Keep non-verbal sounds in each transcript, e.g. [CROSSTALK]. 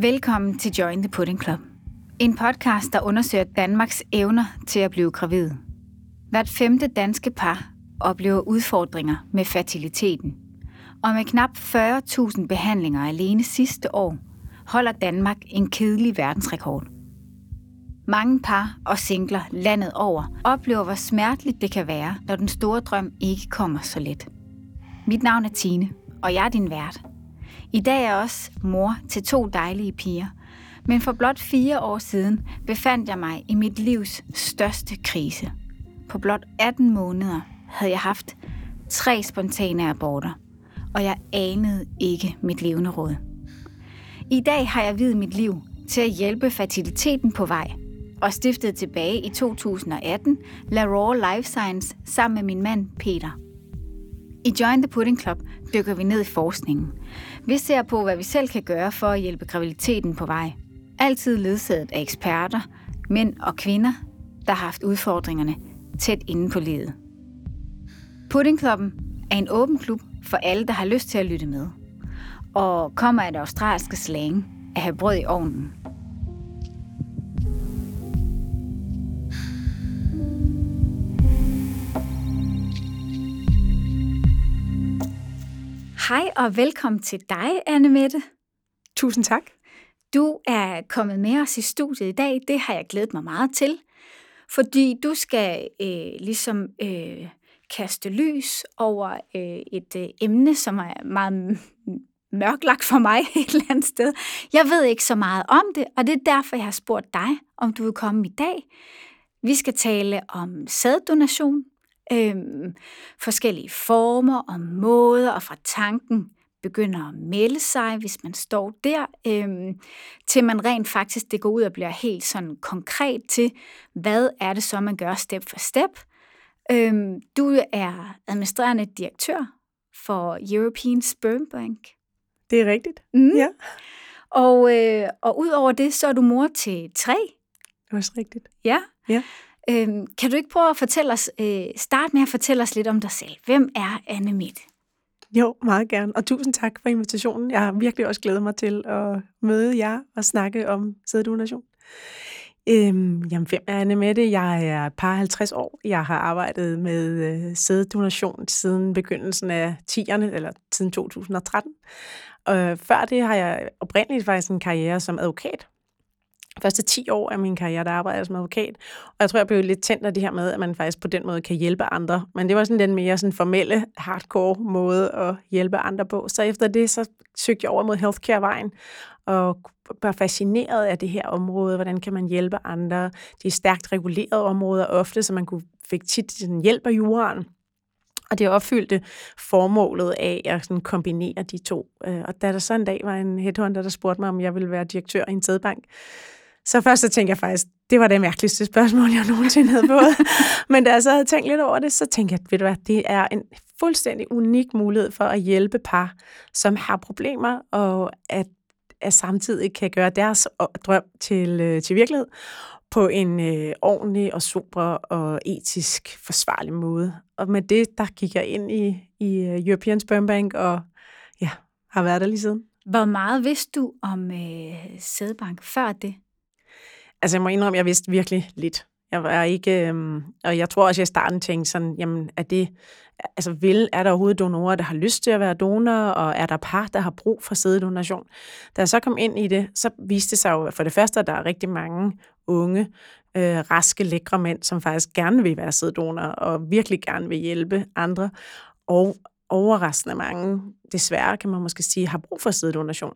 Velkommen til Join the Pudding Club. En podcast, der undersøger Danmarks evner til at blive gravid. Hvert femte danske par oplever udfordringer med fertiliteten. Og med knap 40.000 behandlinger alene sidste år, holder Danmark en kedelig verdensrekord. Mange par og singler landet over oplever, hvor smerteligt det kan være, når den store drøm ikke kommer så let. Mit navn er Tine, og jeg er din vært. I dag er jeg også mor til to dejlige piger, men for blot fire år siden befandt jeg mig i mit livs største krise. På blot 18 måneder havde jeg haft tre spontane aborter, og jeg anede ikke mit levende råd. I dag har jeg videt mit liv til at hjælpe fertiliteten på vej, og stiftede tilbage i 2018 La Raw Life Science sammen med min mand Peter. I Join the Pudding Club dykker vi ned i forskningen. Vi ser på, hvad vi selv kan gøre for at hjælpe graviditeten på vej. Altid ledsaget af eksperter, mænd og kvinder, der har haft udfordringerne tæt inde på livet. Puddingklubben er en åben klub for alle, der har lyst til at lytte med. Og kommer af det australske slang at have brød i ovnen. Hej og velkommen til dig, Anne Mette. Tusind tak. Du er kommet med os i studiet i dag. Det har jeg glædet mig meget til, fordi du skal øh, ligesom øh, kaste lys over øh, et øh, emne, som er meget mørklagt for mig [LAUGHS] et eller andet sted. Jeg ved ikke så meget om det, og det er derfor, jeg har spurgt dig, om du vil komme i dag. Vi skal tale om sæddonation, øhm, forskellige former og måder, og fra tanken begynder at melde sig, hvis man står der, øhm, til man rent faktisk det går ud og bliver helt sådan konkret til, hvad er det så, man gør step for step. Øhm, du er administrerende direktør for European Sperm Bank. Det er rigtigt, mm. ja. Og, øh, og ud over det, så er du mor til tre. Det er også rigtigt. Ja. Ja. Øhm, kan du ikke prøve at fortælle os, øh, starte med at fortælle os lidt om dig selv? Hvem er Anne Mitt? Jo, meget gerne. Og tusind tak for invitationen. Jeg har virkelig også glædet mig til at møde jer og snakke om sæddonation. Øhm, jamen, hvem er Anne Mette? Jeg er par 50 år. Jeg har arbejdet med øh, sæddonation siden begyndelsen af 10'erne, eller siden 2013. Og før det har jeg oprindeligt faktisk en karriere som advokat første 10 år af min karriere, der arbejdede jeg som advokat. Og jeg tror, jeg blev lidt tændt af det her med, at man faktisk på den måde kan hjælpe andre. Men det var sådan den mere sådan formelle, hardcore måde at hjælpe andre på. Så efter det, så søgte jeg over mod healthcare-vejen og var fascineret af det her område. Hvordan kan man hjælpe andre? De er stærkt regulerede områder ofte, så man kunne fik tit sådan hjælp af juraen. Og det opfyldte formålet af at sådan kombinere de to. Øh, og da der så en dag var en headhunter, der spurgte mig, om jeg ville være direktør i en sædbank, så først så tænkte jeg faktisk, det var det mærkeligste spørgsmål, jeg nogensinde havde fået. [LAUGHS] Men da jeg så havde tænkt lidt over det, så tænkte jeg, ved du hvad, det er en fuldstændig unik mulighed for at hjælpe par, som har problemer, og at, at samtidig kan gøre deres drøm til, øh, til virkelighed på en øh, ordentlig og super og etisk forsvarlig måde. Og med det, der gik jeg ind i, i øh, European Sperm Bank, og ja, har været der lige siden. Hvor meget vidste du om øh, sædbank før det? Altså, jeg må indrømme, at jeg vidste virkelig lidt. Jeg var ikke, øhm, og jeg tror også, at jeg i starten tænkte sådan, jamen, er det, altså vil, er der overhovedet donorer, der har lyst til at være donorer, og er der par, der har brug for sæddonation? Da jeg så kom ind i det, så viste det sig jo for det første, at der er rigtig mange unge, øh, raske, lækre mænd, som faktisk gerne vil være sæddonorer, og virkelig gerne vil hjælpe andre, og overraskende mange, desværre kan man måske sige, har brug for sæddonation.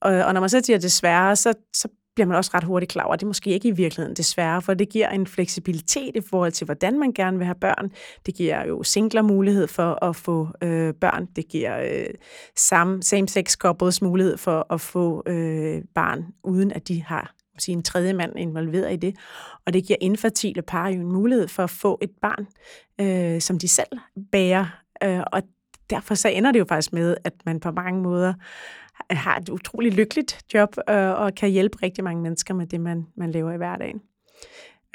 Og, og når man så siger desværre, så, så bliver man også ret hurtigt klar over, at det måske ikke i virkeligheden desværre, for det giver en fleksibilitet i forhold til, hvordan man gerne vil have børn. Det giver jo singler mulighed for at få øh, børn. Det giver øh, same-sex couples mulighed for at få øh, barn, uden at de har sige, en tredje mand involveret i det. Og det giver infertile par jo en mulighed for at få et barn, øh, som de selv bærer. Øh, og derfor så ender det jo faktisk med, at man på mange måder har et utroligt lykkeligt job øh, og kan hjælpe rigtig mange mennesker med det, man, man laver i hverdagen.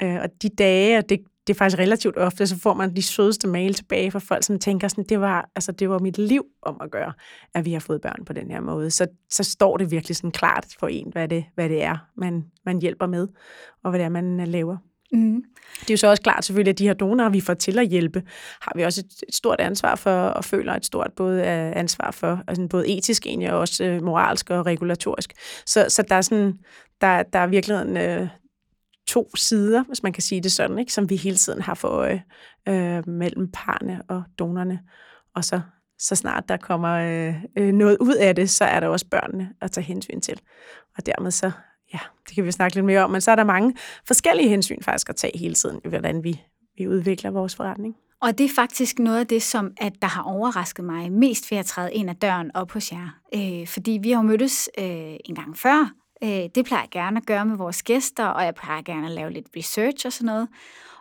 Øh, og de dage og det, det er faktisk relativt ofte, så får man de sødeste mail tilbage fra folk, som tænker sådan, det var, altså, det var mit liv om at gøre, at vi har fået børn på den her måde. Så, så står det virkelig sådan klart for en, hvad det, hvad det er, man, man hjælper med, og hvad det er, man øh, laver. Mm. Det er jo så også klart selvfølgelig, at de her donorer, vi får til at hjælpe, har vi også et, stort ansvar for, og føler et stort både øh, ansvar for, altså både etisk egentlig, og også øh, moralsk og regulatorisk. Så, så der er sådan, der, der er virkelig en, øh, to sider, hvis man kan sige det sådan, ikke, som vi hele tiden har for øje øh, mellem parne og donerne. Og så, så snart der kommer øh, øh, noget ud af det, så er der også børnene at tage hensyn til. Og dermed så ja, det kan vi snakke lidt mere om, men så er der mange forskellige hensyn faktisk at tage hele tiden, hvordan vi, vi udvikler vores forretning. Og det er faktisk noget af det, som at der har overrasket mig mest ved at træde ind ad døren op hos jer. Øh, fordi vi har mødtes øh, en gang før. Øh, det plejer jeg gerne at gøre med vores gæster, og jeg plejer gerne at lave lidt research og sådan noget.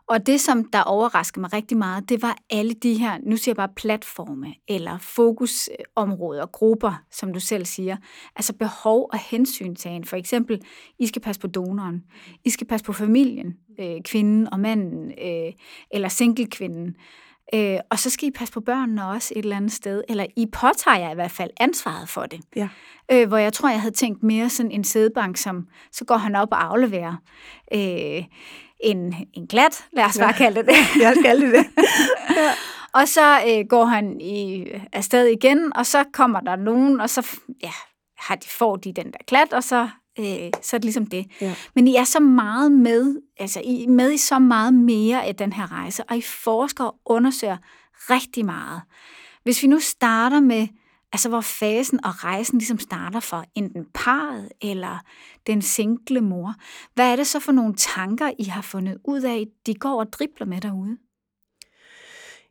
Og det, som der overraskede mig rigtig meget, det var alle de her, nu siger jeg bare platforme, eller fokusområder, grupper, som du selv siger. Altså behov og hensyntagen. For eksempel, I skal passe på donoren. I skal passe på familien, øh, kvinden og manden, øh, eller single-kvinden. Øh, og så skal I passe på børnene også et eller andet sted, eller I påtager jer i hvert fald ansvaret for det. Ja. Øh, hvor jeg tror, jeg havde tænkt mere sådan en sædebank, som så går han op og afleverer. Øh, en, en glat, lad os bare ja. kalde det det. [LAUGHS] Jeg kalde det det. [LAUGHS] ja. Og så øh, går han i, afsted igen, og så kommer der nogen, og så ja, har de, får de den der klat, og så, øh, så er det ligesom det. Ja. Men I er så meget med, altså I er med i så meget mere af den her rejse, og I forsker og undersøger rigtig meget. Hvis vi nu starter med Altså hvor fasen og rejsen ligesom starter for enten parret eller den single mor. Hvad er det så for nogle tanker, I har fundet ud af, de går og dribler med derude?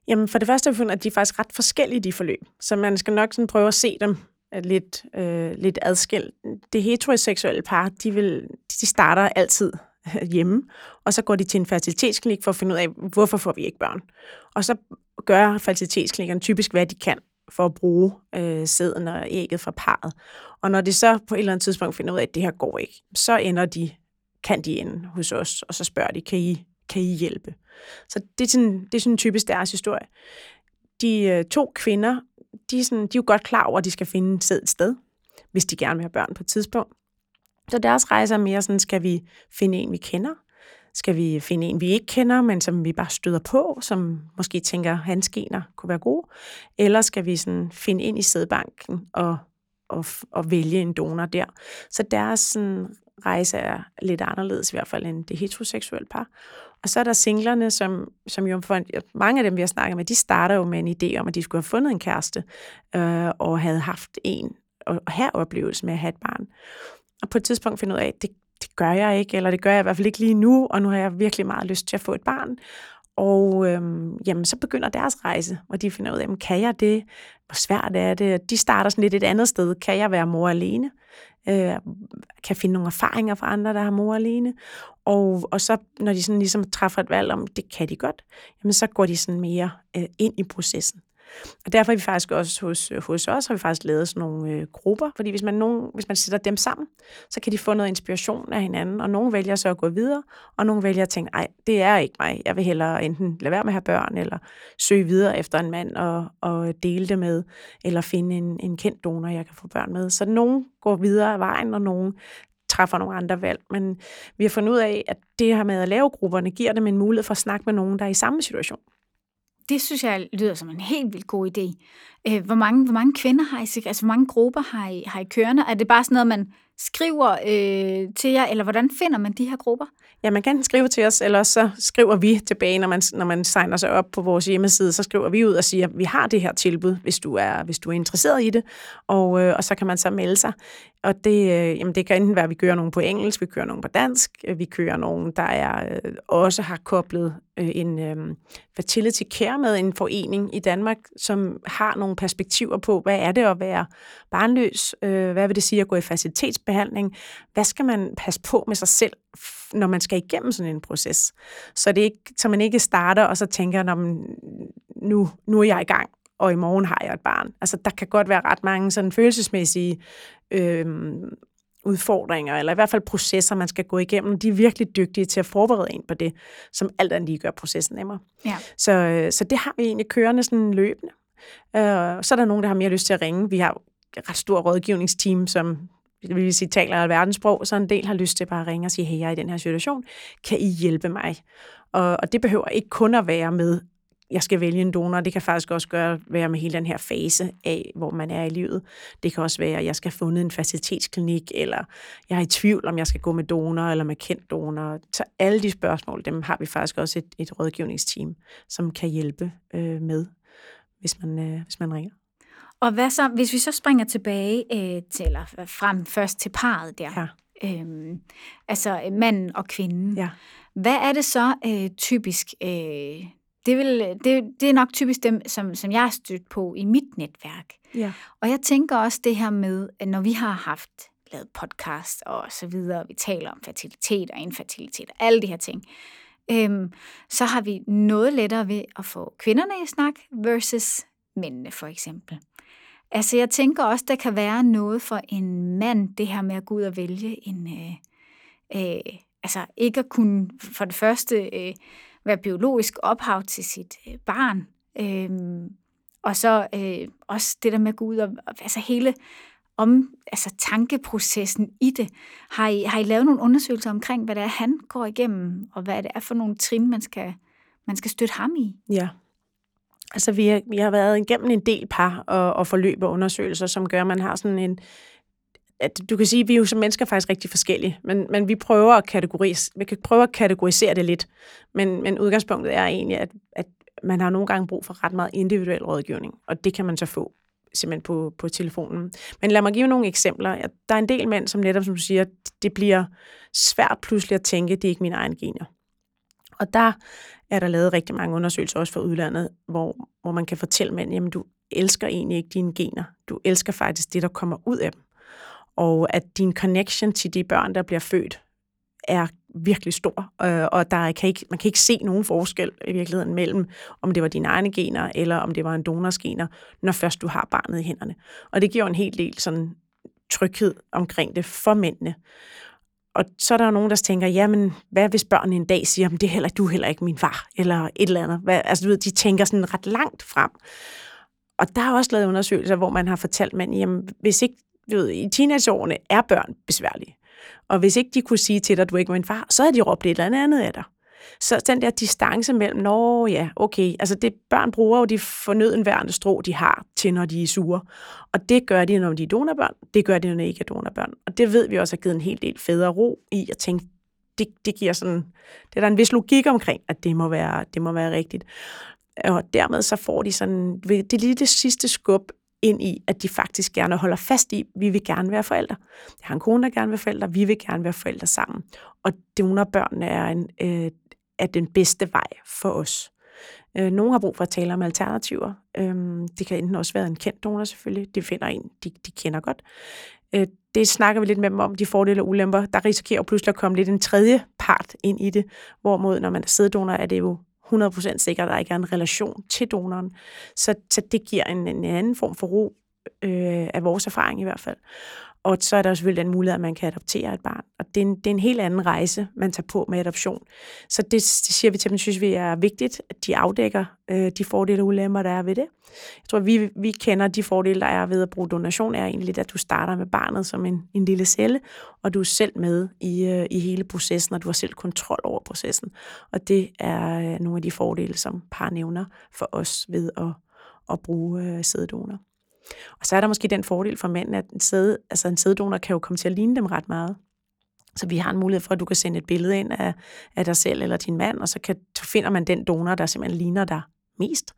Jamen for det første har vi fundet, at de er faktisk ret forskellige, de forløb. Så man skal nok sådan prøve at se dem øh, lidt, øh, lidt adskilt. Det heteroseksuelle par, de, vil, de starter altid øh, hjemme, og så går de til en fertilitetsklinik for at finde ud af, hvorfor får vi ikke børn. Og så gør fertilitetsklinikkerne typisk, hvad de kan for at bruge øh, sæden og ægget fra parret. Og når de så på et eller andet tidspunkt finder ud af, at det her går ikke, så ender de, kan de ende hos os, og så spørger de, kan I, kan I hjælpe? Så det er sådan, det er sådan typisk deres historie. De øh, to kvinder, de er, sådan, de er jo godt klar over, at de skal finde sæd et sted, hvis de gerne vil have børn på et tidspunkt. Så deres rejse er mere sådan, skal vi finde en, vi kender, skal vi finde en, vi ikke kender, men som vi bare støder på, som måske tænker, hans gener kunne være gode? Eller skal vi sådan finde ind i sædbanken og, og, og vælge en donor der? Så deres sådan, rejse er lidt anderledes i hvert fald end det heteroseksuelle par. Og så er der singlerne, som, som jo for mange af dem, vi har snakket med, de starter jo med en idé om, at de skulle have fundet en kæreste øh, og havde haft en og have oplevelse med at have et barn. Og på et tidspunkt finde ud af, at det gør jeg ikke, eller det gør jeg i hvert fald ikke lige nu, og nu har jeg virkelig meget lyst til at få et barn. Og øhm, jamen, så begynder deres rejse, og de finder ud af, jamen, kan jeg det? Hvor svært er det? De starter sådan lidt et andet sted. Kan jeg være mor alene? Øh, kan finde nogle erfaringer fra andre, der har mor alene? Og, og så, når de sådan ligesom træffer et valg om, det kan de godt, jamen, så går de sådan mere øh, ind i processen. Og derfor er vi faktisk også hos, hos os, har vi faktisk lavet sådan nogle øh, grupper, fordi hvis man, nogen, hvis man sætter dem sammen, så kan de få noget inspiration af hinanden, og nogle vælger så at gå videre, og nogle vælger at tænke, nej, det er ikke mig, jeg vil hellere enten lade være med at have børn, eller søge videre efter en mand og, og dele det med, eller finde en, en kendt donor, jeg kan få børn med. Så nogen går videre af vejen, og nogen træffer nogle andre valg. Men vi har fundet ud af, at det her med at lave grupperne, giver dem en mulighed for at snakke med nogen, der er i samme situation det synes jeg lyder som en helt vildt god idé. Øh, hvor mange, hvor mange kvinder har I, altså hvor mange grupper har I, har I kørende? Er det bare sådan noget, man skriver øh, til jer, eller hvordan finder man de her grupper? Ja, man kan skrive til os, eller så skriver vi tilbage, når man, når man signer sig op på vores hjemmeside, så skriver vi ud og siger, at vi har det her tilbud, hvis du er, hvis du er interesseret i det, og, øh, og så kan man så melde sig. Og det, øh, jamen det kan enten være, at vi kører nogen på engelsk, vi kører nogen på dansk, øh, vi kører nogen, der er, øh, også har koblet øh, en øh, fertility care med, en forening i Danmark, som har nogle perspektiver på, hvad er det at være barnløs, øh, hvad vil det sige at gå i facilitetsbehandling, hvad skal man passe på med sig selv, når man skal igennem sådan en proces. Så, det ikke, så man ikke starter og så tænker, man, nu, nu er jeg i gang, og i morgen har jeg et barn. Altså, der kan godt være ret mange sådan følelsesmæssige øh, udfordringer, eller i hvert fald processer, man skal gå igennem. De er virkelig dygtige til at forberede en på det, som alt andet lige gør processen nemmere. Ja. Så, øh, så det har vi egentlig kørende sådan løbende. Øh, så er der nogen, der har mere lyst til at ringe. Vi har et ret stort rådgivningsteam, som det vil sige, taler verdenssprog, så en del har lyst til bare at ringe og sige, hey, jeg er i den her situation, kan I hjælpe mig? Og, og det behøver ikke kun at være med, jeg skal vælge en donor, det kan faktisk også gøre, være med hele den her fase af, hvor man er i livet. Det kan også være, at jeg skal have fundet en facilitetsklinik, eller jeg er i tvivl, om jeg skal gå med donor eller med kendt donor. Så alle de spørgsmål, dem har vi faktisk også et, et rådgivningsteam, som kan hjælpe øh, med, hvis man, øh, hvis man ringer. Og hvad så, hvis vi så springer tilbage øh, til, eller frem først til parret der, Ja. øhm, altså manden og kvinden. Ja. Hvad er det så øh, typisk? Øh, det, vil, det, det er nok typisk dem, som, som jeg har stødt på i mit netværk. Ja. Og jeg tænker også det her med, at når vi har haft lavet podcast og så videre, vi taler om fertilitet og infertilitet og alle de her ting, øhm, så har vi noget lettere ved at få kvinderne i snak versus mændene for eksempel. Altså jeg tænker også, der kan være noget for en mand, det her med at gå ud og vælge en, øh, øh, altså ikke at kunne for det første øh, være biologisk ophav til sit øh, barn, Øhm, og så øh, også det der med at gå ud og, altså hele om altså tankeprocessen i det. Har I, har I lavet nogle undersøgelser omkring, hvad det er, han går igennem, og hvad det er for nogle trin, man skal, man skal støtte ham i? Ja. Altså, vi har, vi har været igennem en del par og, og forløb og undersøgelser, som gør, at man har sådan en... At du kan sige, at vi er jo som mennesker faktisk rigtig forskellige, men, men vi prøver at kategoris, vi kan prøve at kategorisere det lidt. Men, men udgangspunktet er egentlig, at, at man har nogle gange brug for ret meget individuel rådgivning, og det kan man så få simpelthen på, på telefonen. Men lad mig give nogle eksempler. Der er en del mænd, som netop, som du siger, det bliver svært pludselig at tænke, det er ikke mine egne gener. Og der er der lavet rigtig mange undersøgelser også fra udlandet, hvor, hvor man kan fortælle mænd, jamen du elsker egentlig ikke dine gener. Du elsker faktisk det, der kommer ud af dem. Og at din connection til de børn, der bliver født, er virkelig stor, øh, og der kan ikke, man kan ikke se nogen forskel i virkeligheden mellem, om det var dine egne gener, eller om det var en donors gener, når først du har barnet i hænderne. Og det giver en hel del sådan tryghed omkring det for mændene. Og så er der jo nogen, der tænker, jamen, hvad hvis børnene en dag siger, det er heller, du er heller ikke min far, eller et eller andet. Hvad, altså, du ved, de tænker sådan ret langt frem. Og der er også lavet undersøgelser, hvor man har fortalt mænd, jamen, hvis ikke, du ved, i teenageårene er børn besværlige. Og hvis ikke de kunne sige til dig, at du ikke var min far, så havde de råbt et eller andet af dig. Så den der distance mellem, nå ja, okay, altså det, børn bruger jo de fornødenværende strå, de har til, når de er sure. Og det gør de, når de er donorbørn. Det gør de, når de ikke er donorbørn. Og det ved vi også har givet en hel del fædre ro i at tænke, det, det giver sådan, det er der en vis logik omkring, at det må være, det må være rigtigt. Og dermed så får de sådan, det er lige det sidste skub ind i, at de faktisk gerne holder fast i, vi vil gerne være forældre. Jeg har en kone, der gerne vil være forældre, vi vil gerne være forældre sammen. Og donorbørnene er, en, øh, er den bedste vej for os. Øh, nogle har brug for at tale om alternativer. Øh, det kan enten også være en kendt donor selvfølgelig, de finder en, de, de kender godt. Øh, det snakker vi lidt med dem om, de fordele og ulemper. Der risikerer pludselig at komme lidt en tredje part ind i det, hvorimod når man er sæddonor, er det jo 100% sikker, at der ikke er en relation til donoren. Så, så det giver en, en anden form for ro øh, af vores erfaring i hvert fald. Og så er der selvfølgelig den mulighed, at man kan adoptere et barn. Og det er en, det er en helt anden rejse, man tager på med adoption. Så det, det siger vi til dem, synes vi er vigtigt, at de afdækker øh, de fordele og ulemper, der er ved det. Jeg tror, vi, vi kender de fordele, der er ved at bruge donation, er egentlig, at du starter med barnet som en, en lille celle, og du er selv med i, øh, i hele processen, og du har selv kontrol over processen. Og det er øh, nogle af de fordele, som par nævner for os ved at, at bruge øh, sæddonor. Og så er der måske den fordel for manden, at en, sæd, altså en sæddonor kan jo komme til at ligne dem ret meget. Så vi har en mulighed for, at du kan sende et billede ind af, af dig selv eller din mand, og så, kan, så finder man den donor, der simpelthen ligner dig mest.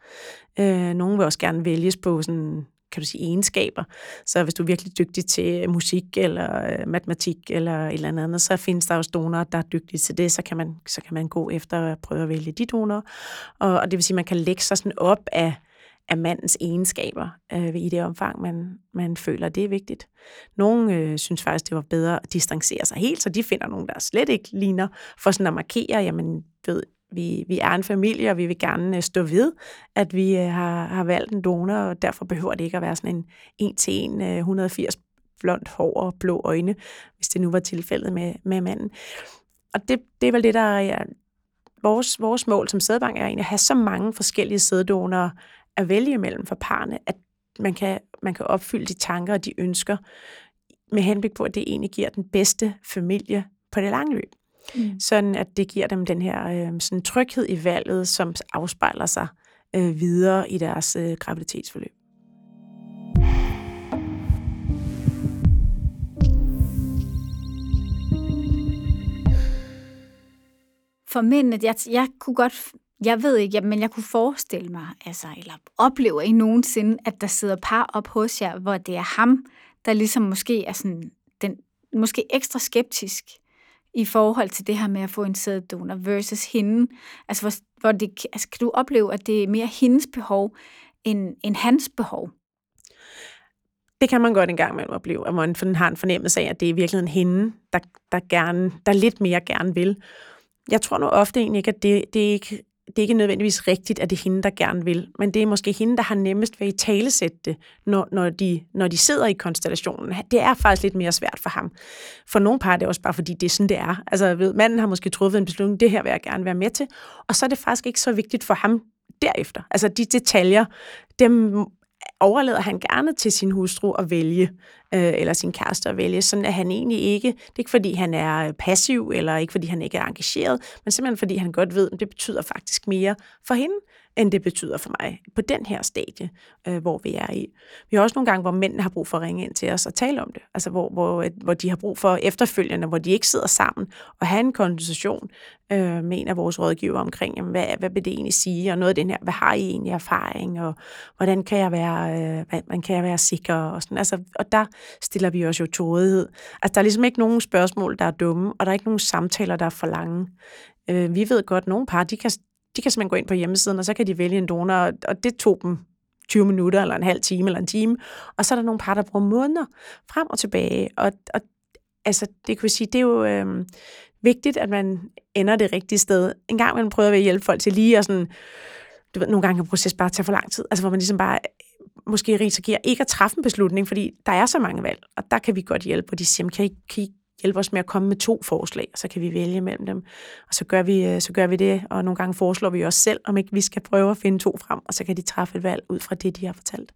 Øh, nogen vil også gerne vælges på sådan kan du sige, egenskaber. Så hvis du er virkelig dygtig til musik eller øh, matematik eller et eller andet, så findes der også donorer, der er dygtige til det, så kan man, så kan man gå efter at prøve at vælge de donorer. Og, og det vil sige, at man kan lægge sig sådan op af, af mandens egenskaber øh, i det omfang, man, man føler, det er vigtigt. Nogle øh, synes faktisk, det var bedre at distancere sig helt, så de finder nogen, der slet ikke ligner, for sådan at markere, jamen, ved, vi, vi er en familie, og vi vil gerne øh, stå ved, at vi øh, har, har valgt en donor, og derfor behøver det ikke at være sådan en en til en 180 blondt hår og blå øjne, hvis det nu var tilfældet med, med manden. Og det, det er vel det, der er vores, vores mål som sædbank, er egentlig at have så mange forskellige sæddonorer at vælge imellem for parne, at man kan, man kan opfylde de tanker og de ønsker med henblik på, at det egentlig giver den bedste familie på det lange løb. Mm. Sådan at det giver dem den her øh, sådan tryghed i valget, som afspejler sig øh, videre i deres øh, graviditetsforløb. For mændene, jeg, jeg kunne godt, jeg ved ikke, men jeg kunne forestille mig, altså, eller oplever I nogensinde, at der sidder par op hos jer, hvor det er ham, der ligesom måske er sådan, den, måske ekstra skeptisk i forhold til det her med at få en sæddonor versus hende? Altså, hvor, hvor det, altså, kan du opleve, at det er mere hendes behov end, end hans behov? Det kan man godt en gang imellem opleve, at man har en fornemmelse af, at det er i virkeligheden hende, der, der, gerne, der lidt mere gerne vil. Jeg tror nu ofte egentlig ikke, at det, det er ikke det er ikke nødvendigvis rigtigt, at det er hende, der gerne vil, men det er måske hende, der har nemmest ved at talesætte det, når, når, de, når de sidder i konstellationen. Det er faktisk lidt mere svært for ham. For nogle par er det også bare, fordi det er sådan, det er. Altså, ved, manden har måske truffet en beslutning, det her vil jeg gerne være med til, og så er det faktisk ikke så vigtigt for ham derefter. Altså, de detaljer, dem overlader han gerne til sin hustru at vælge, øh, eller sin kæreste at vælge, sådan at han egentlig ikke, det er ikke fordi han er passiv, eller ikke fordi han ikke er engageret, men simpelthen fordi han godt ved, at det betyder faktisk mere for hende, end det betyder for mig på den her stadie, øh, hvor vi er i. Vi har også nogle gange, hvor mændene har brug for at ringe ind til os og tale om det. Altså hvor, hvor, øh, hvor de har brug for efterfølgende, hvor de ikke sidder sammen og have en konversation øh, med en af vores rådgiver omkring, jamen, hvad, hvad vil det egentlig sige, og noget af den her, hvad har I egentlig erfaring, og hvordan kan jeg være, øh, hvordan kan jeg være sikker, og sådan. Altså, og der stiller vi os jo til rådighed. Altså, der er ligesom ikke nogen spørgsmål, der er dumme, og der er ikke nogen samtaler, der er for lange. Øh, vi ved godt, at nogle par, de kan, de kan simpelthen gå ind på hjemmesiden, og så kan de vælge en donor, og det tog dem 20 minutter, eller en halv time, eller en time. Og så er der nogle par, der bruger måneder frem og tilbage. Og, og altså, det kan vi sige, det er jo øh, vigtigt, at man ender det rigtige sted. En gang man prøver at hjælpe folk til lige og sådan, du ved, nogle gange kan proces bare tage for lang tid. Altså, hvor man ligesom bare måske risikerer ikke at træffe en beslutning, fordi der er så mange valg, og der kan vi godt hjælpe, og de siger, kan I, kan I hjælpe os med at komme med to forslag, og så kan vi vælge mellem dem. Og så gør vi, øh, så gør vi det, og nogle gange foreslår vi os selv, om ikke vi skal prøve at finde to frem, og så kan de træffe et valg ud fra det, de har fortalt.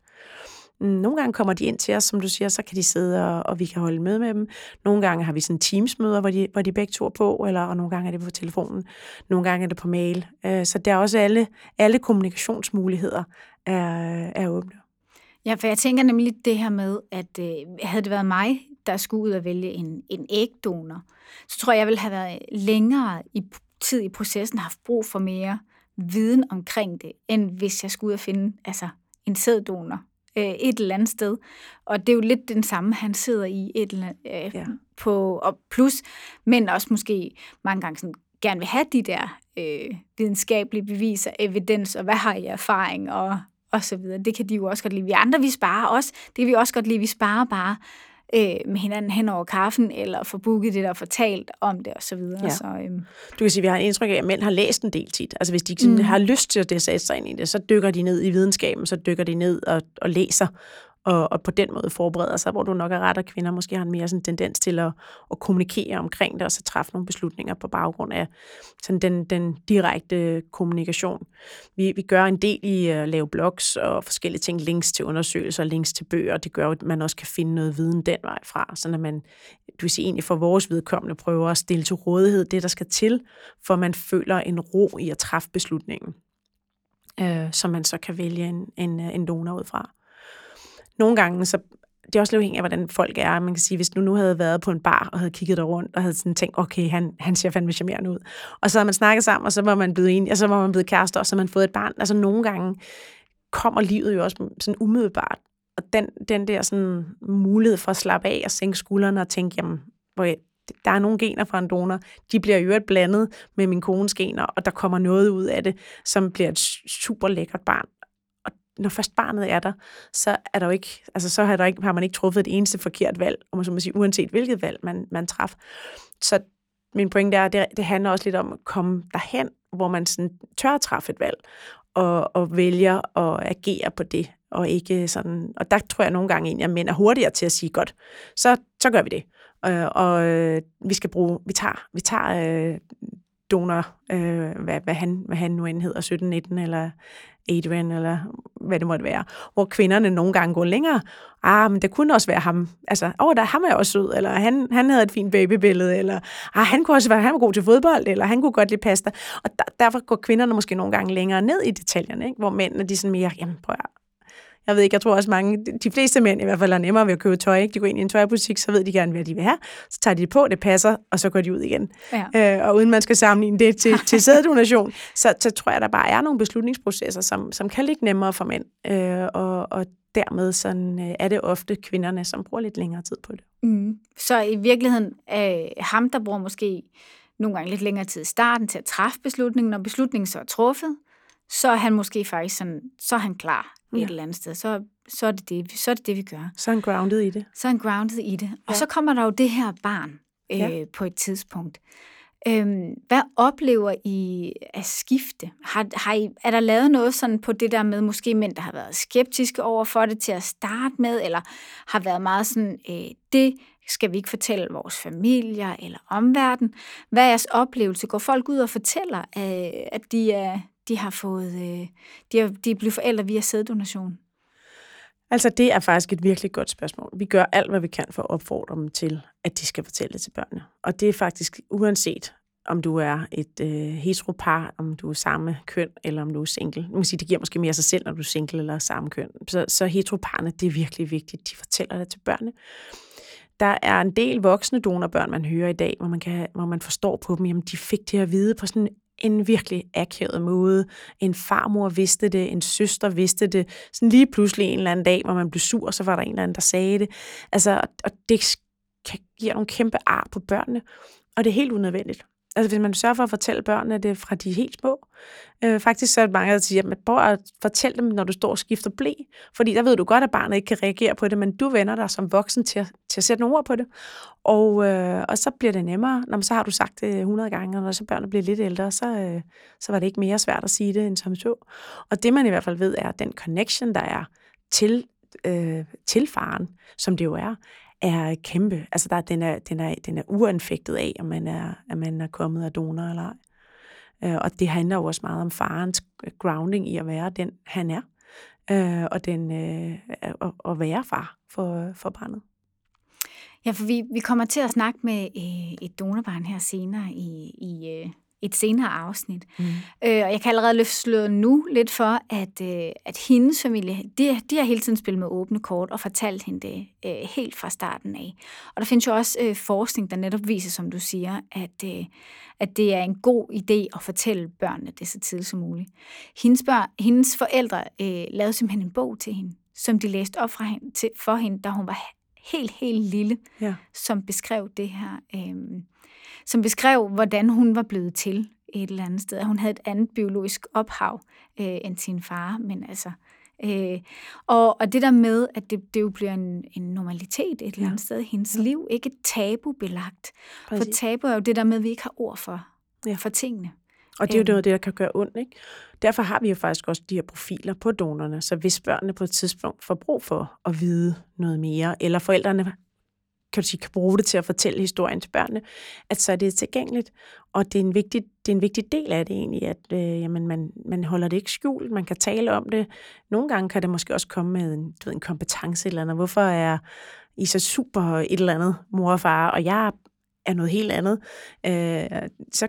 Mm, nogle gange kommer de ind til os, som du siger, så kan de sidde, og, og vi kan holde med med dem. Nogle gange har vi sådan teamsmøder, hvor de, hvor de begge to er på, eller, og nogle gange er det på telefonen. Nogle gange er det på mail. Øh, så der er også alle, alle kommunikationsmuligheder er, er åbne. Ja, for jeg tænker nemlig det her med, at øh, havde det været mig, der skulle ud og vælge en, en ægdonor, så tror jeg, jeg ville have været længere i tid i processen, haft brug for mere viden omkring det, end hvis jeg skulle ud og finde altså, en sæddonor øh, et eller andet sted. Og det er jo lidt den samme, han sidder i et eller andet, øh, ja. på, og plus, men også måske mange gange sådan, gerne vil have de der øh, videnskabelige beviser, evidens, og hvad har I erfaring, og, og så videre. Det kan de jo også godt lide. Vi andre, vi sparer også. Det kan vi også godt lide. Vi sparer bare øh, med hinanden hen over kaffen, eller få booket det, der fortalt om det, videre. Ja. Så, øhm. Du kan sige, at vi har en indtryk af, at mænd har læst en del tit. Altså hvis de sådan, mm. har lyst til at sætte sig ind i det, så dykker de ned i videnskaben, så dykker de ned og, og læser og, og på den måde forbereder sig, hvor du nok er ret, at kvinder måske har en mere sådan tendens til at, at kommunikere omkring det, og så træffe nogle beslutninger på baggrund af sådan den, den direkte kommunikation. Vi, vi gør en del i at lave blogs og forskellige ting, links til undersøgelser, links til bøger, det gør at man også kan finde noget viden den vej fra, så at man, du vil sige, egentlig for vores vedkommende prøver at stille til rådighed det, der skal til, for man føler en ro i at træffe beslutningen, øh, som man så kan vælge en, en, en donor ud fra nogle gange, så det er også lidt afhængigt af, hvordan folk er. Man kan sige, hvis du nu havde været på en bar og havde kigget der rundt og havde sådan tænkt, okay, han, han ser fandme charmerende ud. Og så havde man snakket sammen, og så var man blevet enig, og så var man blevet kærester, og så havde man fået et barn. Altså nogle gange kommer livet jo også sådan umiddelbart. Og den, den der sådan mulighed for at slappe af og sænke skuldrene og tænke, jamen, hvor jeg, der er nogle gener fra en donor, de bliver jo blandet med min kones gener, og der kommer noget ud af det, som bliver et super lækkert barn når først barnet er der, så er der jo ikke, altså så har, der ikke, har man ikke truffet et eneste forkert valg, om man så må sige, uanset hvilket valg man, man traf. Så min pointe er, at det, det handler også lidt om at komme derhen, hvor man sådan tør at træffe et valg, og, og vælger at agere på det, og ikke sådan, og der tror jeg nogle gange egentlig, at mænd er hurtigere til at sige, godt, så, så gør vi det. Øh, og øh, vi skal bruge, vi tager, vi tager øh, donor, øh, hvad, hvad, han, hvad han nu end hedder, 17, 19 eller Adrian, eller hvad det måtte være, hvor kvinderne nogle gange går længere. Ah, men det kunne også være ham. Altså, åh, oh, der ham er også sød, eller han, han havde et fint babybillede, eller ah, han kunne også være, han var god til fodbold, eller han kunne godt lide pasta. Og der, derfor går kvinderne måske nogle gange længere ned i detaljerne, ikke? hvor mændene de sådan mere, jamen prøv at jeg ved ikke, jeg tror også mange, de fleste mænd i hvert fald er nemmere ved at købe tøj. Ikke? De går ind i en tøjbutik, så ved de gerne, hvad de vil have. Så tager de det på, det passer, og så går de ud igen. Ja. Øh, og uden man skal sammenligne det til, til sæddonation, [LAUGHS] så, så tror jeg, der bare er nogle beslutningsprocesser, som, som kan ligge nemmere for mænd. Øh, og, og dermed sådan, øh, er det ofte kvinderne, som bruger lidt længere tid på det. Mm. Så i virkeligheden er ham, der bruger måske nogle gange lidt længere tid i starten til at træffe beslutningen, når beslutningen så er truffet, så er han måske faktisk sådan, så er han klar ja. et eller andet sted. Så, så, er det det, så er det det, vi gør. Så er han grounded i det. Så er han grounded i det. Og ja. så kommer der jo det her barn øh, ja. på et tidspunkt. Øhm, hvad oplever I af skifte? Har, har I, er der lavet noget sådan på det der med måske mænd, der har været skeptiske over for det til at starte med, eller har været meget sådan, øh, det skal vi ikke fortælle vores familier eller omverden? Hvad er jeres oplevelse? Går folk ud og fortæller, øh, at de er, de har fået, øh, de, er, de er blevet forældre via sæddonation? Altså, det er faktisk et virkelig godt spørgsmål. Vi gør alt, hvad vi kan for at opfordre dem til, at de skal fortælle det til børnene. Og det er faktisk uanset, om du er et øh, heteropar, om du er samme køn, eller om du er single. Man kan sige, det giver måske mere sig selv, når du er single eller samme køn. Så, så heteroparne, det er virkelig vigtigt. De fortæller det til børnene. Der er en del voksne donorbørn, man hører i dag, hvor man, kan, hvor man forstår på dem, jamen de fik det at vide på sådan en en virkelig akavet måde. En farmor vidste det, en søster vidste det. Sådan lige pludselig en eller anden dag, hvor man blev sur, så var der en eller anden, der sagde det. Altså, og det giver nogle kæmpe ar på børnene, og det er helt unødvendigt. Altså hvis man sørger for at fortælle børnene det fra de helt små. Øh, faktisk så er det mange, der siger, at prøv at fortælle dem, når du står og skifter blæ. Fordi der ved du godt, at barnet ikke kan reagere på det, men du vender dig som voksen til at, til at sætte nogle ord på det. Og, øh, og så bliver det nemmere, når man, så har du sagt det 100 gange, og når så børnene bliver lidt ældre, så, øh, så var det ikke mere svært at sige det end som så. Og det man i hvert fald ved, er, at den connection, der er til, øh, til faren, som det jo er, er kæmpe. Altså der, den, er, den, er, den er uanfægtet af, om man er, at man er kommet af donor eller ej. Øh, og det handler jo også meget om farens grounding i at være den, han er. Øh, og den, øh, at, at være far for, for barnet. Ja, for vi, vi kommer til at snakke med øh, et donorbarn her senere i, i, øh, et senere afsnit. Mm. Øh, og jeg kan allerede løfte slået nu lidt for, at, øh, at hendes familie, de, de har hele tiden spillet med åbne kort og fortalt hende det øh, helt fra starten af. Og der findes jo også øh, forskning, der netop viser, som du siger, at, øh, at det er en god idé at fortælle børnene det så tidligt som muligt. Hendes, børn, hendes forældre øh, lavede simpelthen en bog til hende, som de læste op fra hende, til, for hende, da hun var helt, helt lille, ja. som beskrev det her. Øh, som beskrev, hvordan hun var blevet til et eller andet sted. Hun havde et andet biologisk ophav øh, end sin far, men altså... Øh, og, og det der med, at det, det jo bliver en, en normalitet et eller andet ja. sted i hendes ja. liv, ikke tabubelagt. Præcis. For tabu er jo det der med, at vi ikke har ord for, ja. for tingene. Og det er jo noget, det, der kan gøre ondt. Ikke? Derfor har vi jo faktisk også de her profiler på donerne, så hvis børnene på et tidspunkt får brug for at vide noget mere, eller forældrene kan du sige, kan bruge det til at fortælle historien til børnene, at så er det tilgængeligt. Og det er en vigtig, det er en vigtig del af det egentlig, at øh, jamen, man, man holder det ikke skjult, man kan tale om det. Nogle gange kan det måske også komme med en, du ved, en kompetence eller noget. Hvorfor er I så super et eller andet, mor og far, og jeg er noget helt andet? Øh, så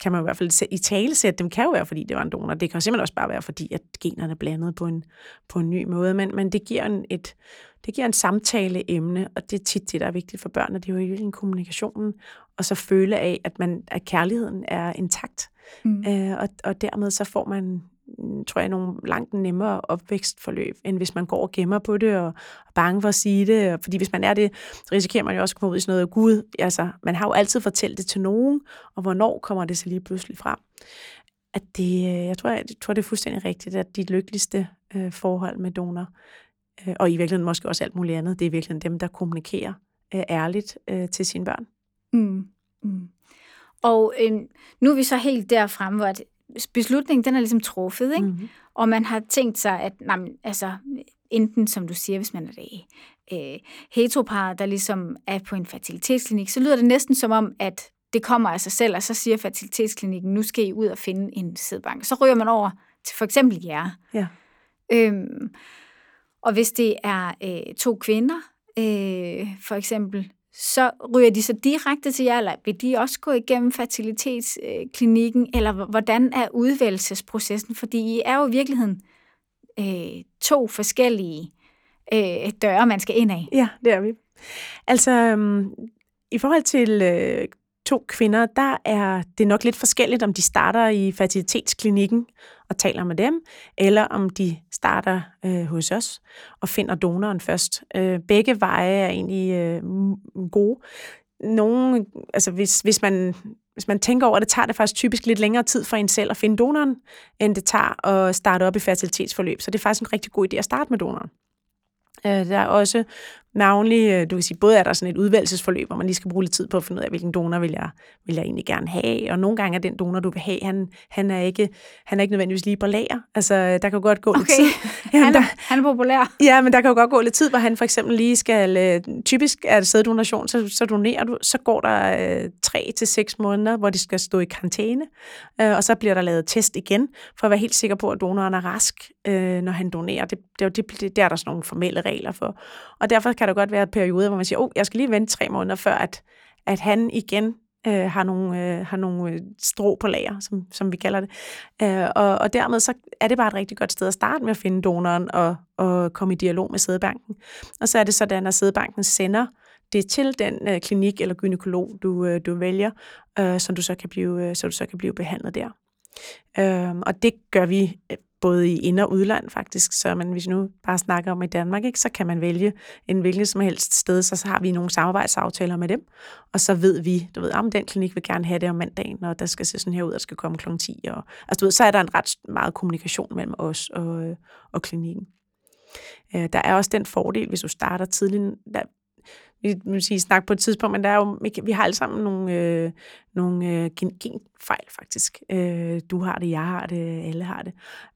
kan man i hvert fald i tale sætte dem, kan jo være, fordi det var en donor. Det kan simpelthen også bare være, fordi at generne er blandet på en, på en ny måde. Men, men det giver en, et, det giver en samtaleemne, og det er tit det, der er vigtigt for børn, det er jo en kommunikationen, og så føle af, at, man, at kærligheden er intakt. Mm. Øh, og, og dermed så får man tror jeg, nogle langt nemmere opvækstforløb, end hvis man går og gemmer på det og er bange for at sige det. Fordi hvis man er det, så risikerer man jo også at komme ud i sådan noget, Gud, altså, man har jo altid fortalt det til nogen, og hvornår kommer det så lige pludselig frem? At det, øh, jeg tror, jeg, jeg tror, det er fuldstændig rigtigt, at de lykkeligste øh, forhold med donor, og i virkeligheden måske også alt muligt andet, det er virkelig dem, der kommunikerer øh, ærligt øh, til sine børn. Mm. Mm. Og øh, nu er vi så helt derfrem, hvor beslutningen den er ligesom truffet, ikke? Mm-hmm. og man har tænkt sig, at nej, altså, enten, som du siger, hvis man er det øh, heteropar, der ligesom er på en fertilitetsklinik, så lyder det næsten som om, at det kommer af sig selv, og så siger fertilitetsklinikken, nu skal I ud og finde en sædbank. Så ryger man over til for eksempel jer. Ja. Øhm, og hvis det er øh, to kvinder, øh, for eksempel, så ryger de så direkte til jer, eller vil de også gå igennem fertilitetsklinikken, eller hvordan er udvælgelsesprocessen? Fordi I er jo i virkeligheden øh, to forskellige øh, døre, man skal ind af. Ja, det er vi. Altså, øhm, i forhold til øh, to kvinder, der er det nok lidt forskelligt, om de starter i fertilitetsklinikken og taler med dem, eller om de starter øh, hos os og finder donoren først. Øh, begge veje er egentlig øh, gode. Nogle, altså hvis, hvis man hvis man tænker over det, tager det faktisk typisk lidt længere tid for en selv at finde donoren, end det tager at starte op i fertilitetsforløb. Så det er faktisk en rigtig god idé at starte med donoren. Øh, der er også navnlig, øh, du kan sige, både er der sådan et udvalgelsesforløb, hvor man lige skal bruge lidt tid på at finde ud af, hvilken donor vil jeg, vil jeg egentlig gerne have, og nogle gange er den donor, du vil have, han, han, er, ikke, han er ikke nødvendigvis lige på lager. Altså, der kan godt gå okay. lidt tid. [LAUGHS] Ja, han, er, der, han er populær. Ja, men der kan jo godt gå lidt tid, hvor han for eksempel lige skal, øh, typisk er det sæddonation, så, så donerer du, så går der øh, tre til seks måneder, hvor de skal stå i karantæne, øh, og så bliver der lavet test igen, for at være helt sikker på, at donoren er rask, øh, når han donerer. Det, det, det, det, der er der sådan nogle formelle regler for. Og derfor kan der godt være perioder, hvor man siger, oh, jeg skal lige vente tre måneder, før at, at han igen øh, har nogle, øh, har nogle øh, strå på lager, som, som vi kalder det. Øh, og, og dermed så er det bare et rigtig godt sted at starte med at finde donoren og, og komme i dialog med sædebanken. Og så er det sådan, at sædebanken sender det til den øh, klinik eller gynekolog, du, øh, du vælger, øh, så, du så, kan blive, øh, så du så kan blive behandlet der. Øh, og det gør vi øh, både i ind- og udland faktisk, så man, hvis nu bare snakker om i Danmark, ikke, så kan man vælge en hvilken som helst sted, så, så har vi nogle samarbejdsaftaler med dem, og så ved vi, du ved, ah, om den klinik vil gerne have det om mandagen, og der skal se sådan her ud, og skal komme kl. 10, og, altså du ved, så er der en ret meget kommunikation mellem os og, og klinikken. Øh, der er også den fordel, hvis du starter tidligt, der, vi vil sige, snakke på et tidspunkt, men der er jo, vi har alle sammen nogle, øh, nogle øh, gen, genfejl faktisk. Øh, du har det, jeg har det, alle har det.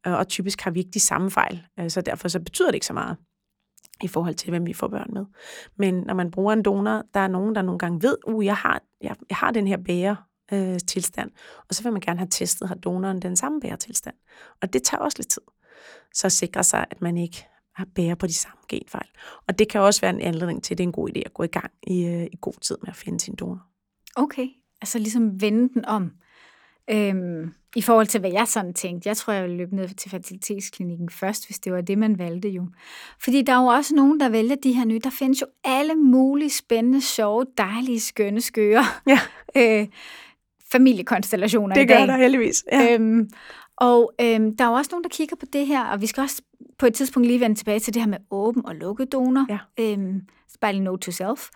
Øh, og typisk har vi ikke de samme fejl, øh, så derfor så betyder det ikke så meget i forhold til, hvem vi får børn med. Men når man bruger en donor, der er nogen, der nogle gange ved, uh, jeg har, jeg, jeg har den her bære, øh, tilstand, og så vil man gerne have testet, har donoren den samme bæretilstand. Og det tager også lidt tid. Så sikre sig, at man ikke bærer på de samme genfejl. Og det kan også være en anledning til, at det er en god idé at gå i gang i, øh, i god tid med at finde sin donor. Okay, altså ligesom vende den om. Øhm, I forhold til, hvad jeg sådan tænkte. Jeg tror, jeg ville løbe ned til fertilitetsklinikken først, hvis det var det, man valgte jo. Fordi der er jo også nogen, der vælger de her nye. Der findes jo alle mulige spændende, sjove, dejlige, skønne, skøre ja. [LAUGHS] øh, familiekonstellationer det i dag. Det gør der heldigvis. Ja. Øhm, og øhm, der er jo også nogen, der kigger på det her, og vi skal også på et tidspunkt lige vende tilbage til det her med åben og lukket donor. Ja. Øhm, spejling note to self.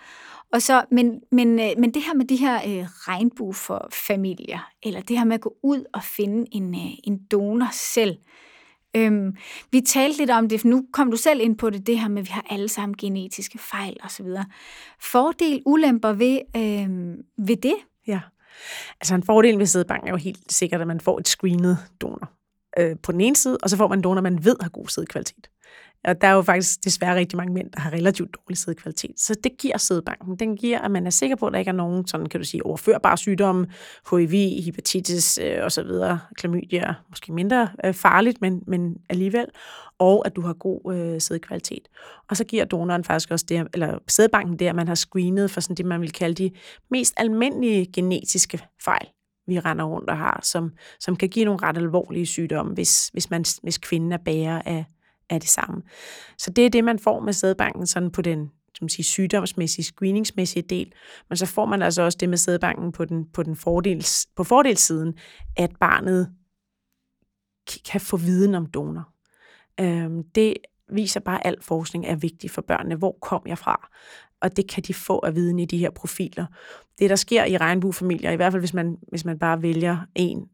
Og så, men, men, øh, men det her med de her øh, regnbue for familier, eller det her med at gå ud og finde en, øh, en donor selv. Øhm, vi talte lidt om det, for nu kom du selv ind på det, det her med, at vi har alle sammen genetiske fejl osv. Fordel, ulemper ved, øh, ved det? Ja. Altså en fordel ved sædbank er jo helt sikkert, at man får et screenet donor øh, på den ene side, og så får man en donor, man ved har god sædkvalitet. Og der er jo faktisk desværre rigtig mange mænd, der har relativt dårlig sædkvalitet. Så det giver sædbanken. Den giver, at man er sikker på, at der ikke er nogen, sådan kan du sige, overførbare sygdomme, HIV, hepatitis øh, osv., klamydia, måske mindre øh, farligt, men, men alligevel, og at du har god øh, sædkvalitet. Og så giver donoren faktisk også det, eller sædbanken det, at man har screenet for sådan det, man vil kalde de mest almindelige genetiske fejl vi render rundt og har, som, som kan give nogle ret alvorlige sygdomme, hvis, hvis, man, hvis kvinden er bærer af, af det samme. Så det er det, man får med sædbanken sådan på den som siger, sygdomsmæssige, screeningsmæssige del. Men så får man altså også det med sædbanken på, den, på, den fordels, på fordelssiden, at barnet kan få viden om donor. Øhm, det viser bare, at al forskning er vigtig for børnene. Hvor kom jeg fra? Og det kan de få af viden i de her profiler. Det, der sker i regnbuefamilier, i hvert fald hvis man, hvis man bare vælger en,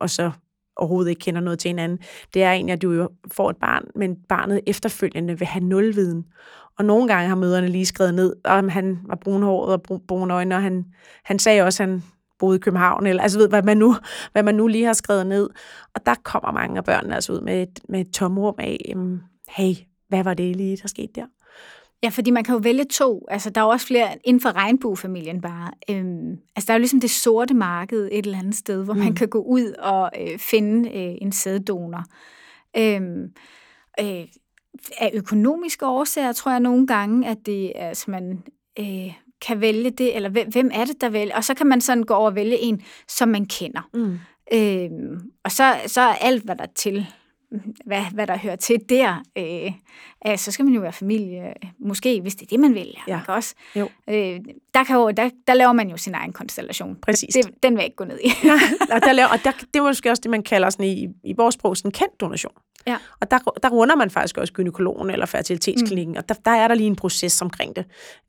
og så overhovedet ikke kender noget til hinanden, det er egentlig, at du jo får et barn, men barnet efterfølgende vil have nul viden. Og nogle gange har møderne lige skrevet ned, om han var brunhåret og brun øjne, og han, han sagde også, at han boede i København, eller altså ved, hvad man nu, hvad man nu lige har skrevet ned. Og der kommer mange af børnene altså ud med et, med et tomrum af, hey, hvad var det lige, der skete der? Ja, fordi man kan jo vælge to. Altså, der er jo også flere inden for regnbuefamilien bare. Øhm, altså, der er jo ligesom det sorte marked et eller andet sted, hvor mm. man kan gå ud og øh, finde øh, en sæddonor. Øhm, øh, af økonomiske årsager tror jeg nogle gange, at det altså, man øh, kan vælge det, eller hvem er det, der vælger? Og så kan man sådan gå over og vælge en, som man kender. Mm. Øhm, og så, så er alt, hvad der til [LAUGHS] hvad, hvad der hører til der, øh, altså, så skal man jo være familie, måske, hvis det er det, man vælger. Ja. Ikke også? Jo. Øh, der, kan jo, der, der laver man jo sin egen konstellation. Præcis. Det, den vil jeg ikke gå ned i. [LAUGHS] ja, [LAUGHS] der laver, og der, det er måske også det, man kalder sådan i, i vores sprog sådan kendt donation. Ja. Og der, der runder man faktisk også gynekologen eller fertilitetsklinikken, mm. og der, der er der lige en proces omkring det.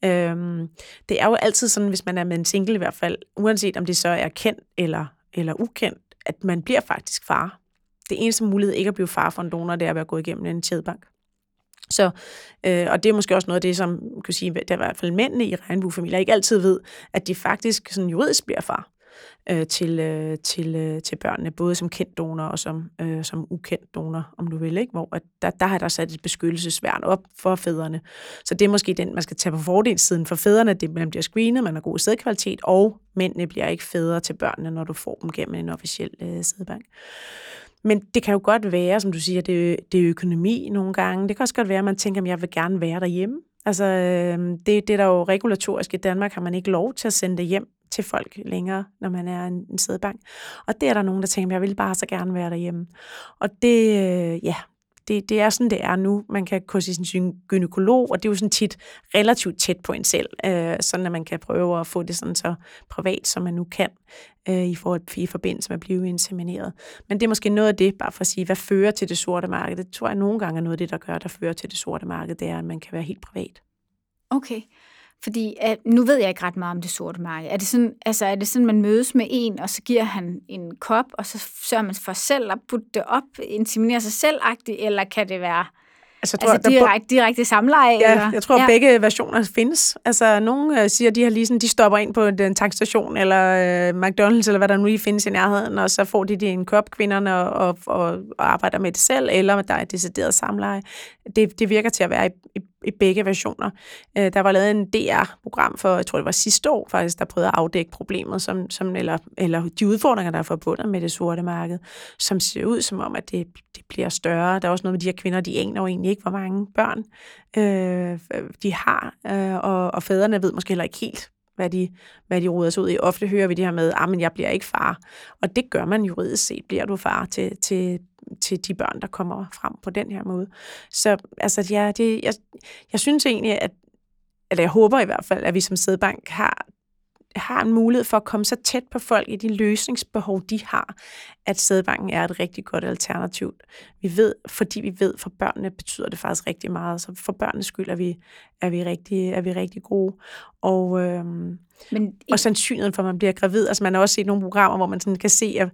Øhm, det er jo altid sådan, hvis man er med en single i hvert fald, uanset om det så er kendt eller, eller ukendt, at man bliver faktisk far det eneste mulighed ikke at blive far for en donor, det er at være gået igennem en tædbank. Så, øh, og det er måske også noget af det, som kan sige, der er i hvert fald mændene i regnbuefamilier ikke altid ved, at de faktisk sådan juridisk bliver far øh, til, øh, til, øh, til børnene, både som kendt donor og som, øh, som ukendt donor, om du vil, ikke? hvor at der, der har der sat et beskyttelsesværn op for fædrene. Så det er måske den, man skal tage på fordelssiden for fædrene, det man bliver screenet, man har god sædkvalitet, og mændene bliver ikke fædre til børnene, når du får dem gennem en officiel øh, sædbank. Men det kan jo godt være, som du siger, det, det er økonomi nogle gange. Det kan også godt være, at man tænker, at jeg vil gerne være derhjemme. Altså, øhm, det, det er der jo regulatorisk i Danmark, har man ikke lov til at sende det hjem til folk længere, når man er en, en sædebank. Og det er der nogen, der tænker, at jeg vil bare så gerne være derhjemme. Og det, øh, ja, det, det er sådan, det er nu. Man kan gå til sin gynekolog, og det er jo sådan tit relativt tæt på en selv, øh, sådan at man kan prøve at få det sådan så privat, som man nu kan, øh, i, for, i forbindelse med at blive insemineret. Men det er måske noget af det, bare for at sige, hvad fører til det sorte marked? Det tror jeg nogle gange er noget af det, der gør, der fører til det sorte marked, det er, at man kan være helt privat. Okay. Fordi at, nu ved jeg ikke ret meget om det sorte marked. Er det sådan, altså, er det sådan man mødes med en, og så giver han en kop, og så sørger man for selv at putte det op, inseminere sig selv eller kan det være Altså, tror, altså direkte, direkte samleje? Ja, eller? jeg tror, ja. begge versioner findes. Altså, nogle øh, siger, de har lige sådan, de stopper ind på en tankstation, eller øh, McDonald's, eller hvad der nu lige findes i nærheden, og så får de, de en kop, kvinderne, og, og, og, og arbejder med det selv, eller der er et decideret samleje. Det, det virker til at være i, i i begge versioner. Øh, der var lavet en DR-program for, jeg tror det var sidste år faktisk, der prøvede at afdække problemet, som, som, eller, eller de udfordringer, der er forbundet med det sorte marked, som ser ud som om, at det, det bliver større. Der er også noget med de her kvinder, de aner jo egentlig ikke, hvor mange børn øh, de har, øh, og, og fædrene ved måske heller ikke helt, hvad de, hvad de ruder sig ud i. Ofte hører vi det her med, at ah, jeg bliver ikke far. Og det gør man juridisk set. Bliver du far til, til, til de børn, der kommer frem på den her måde. Så altså, ja, det, jeg, jeg synes egentlig, at, eller jeg håber i hvert fald, at vi som sædbank har har en mulighed for at komme så tæt på folk i de løsningsbehov, de har, at sædbanken er et rigtig godt alternativ. Vi ved, fordi vi ved, for børnene betyder det faktisk rigtig meget, så for børnenes skyld er vi, er vi, rigtig, er vi rigtig gode. Og, øhm, Men og sandsynligheden for, at man bliver gravid, altså man har også set nogle programmer, hvor man sådan kan se, at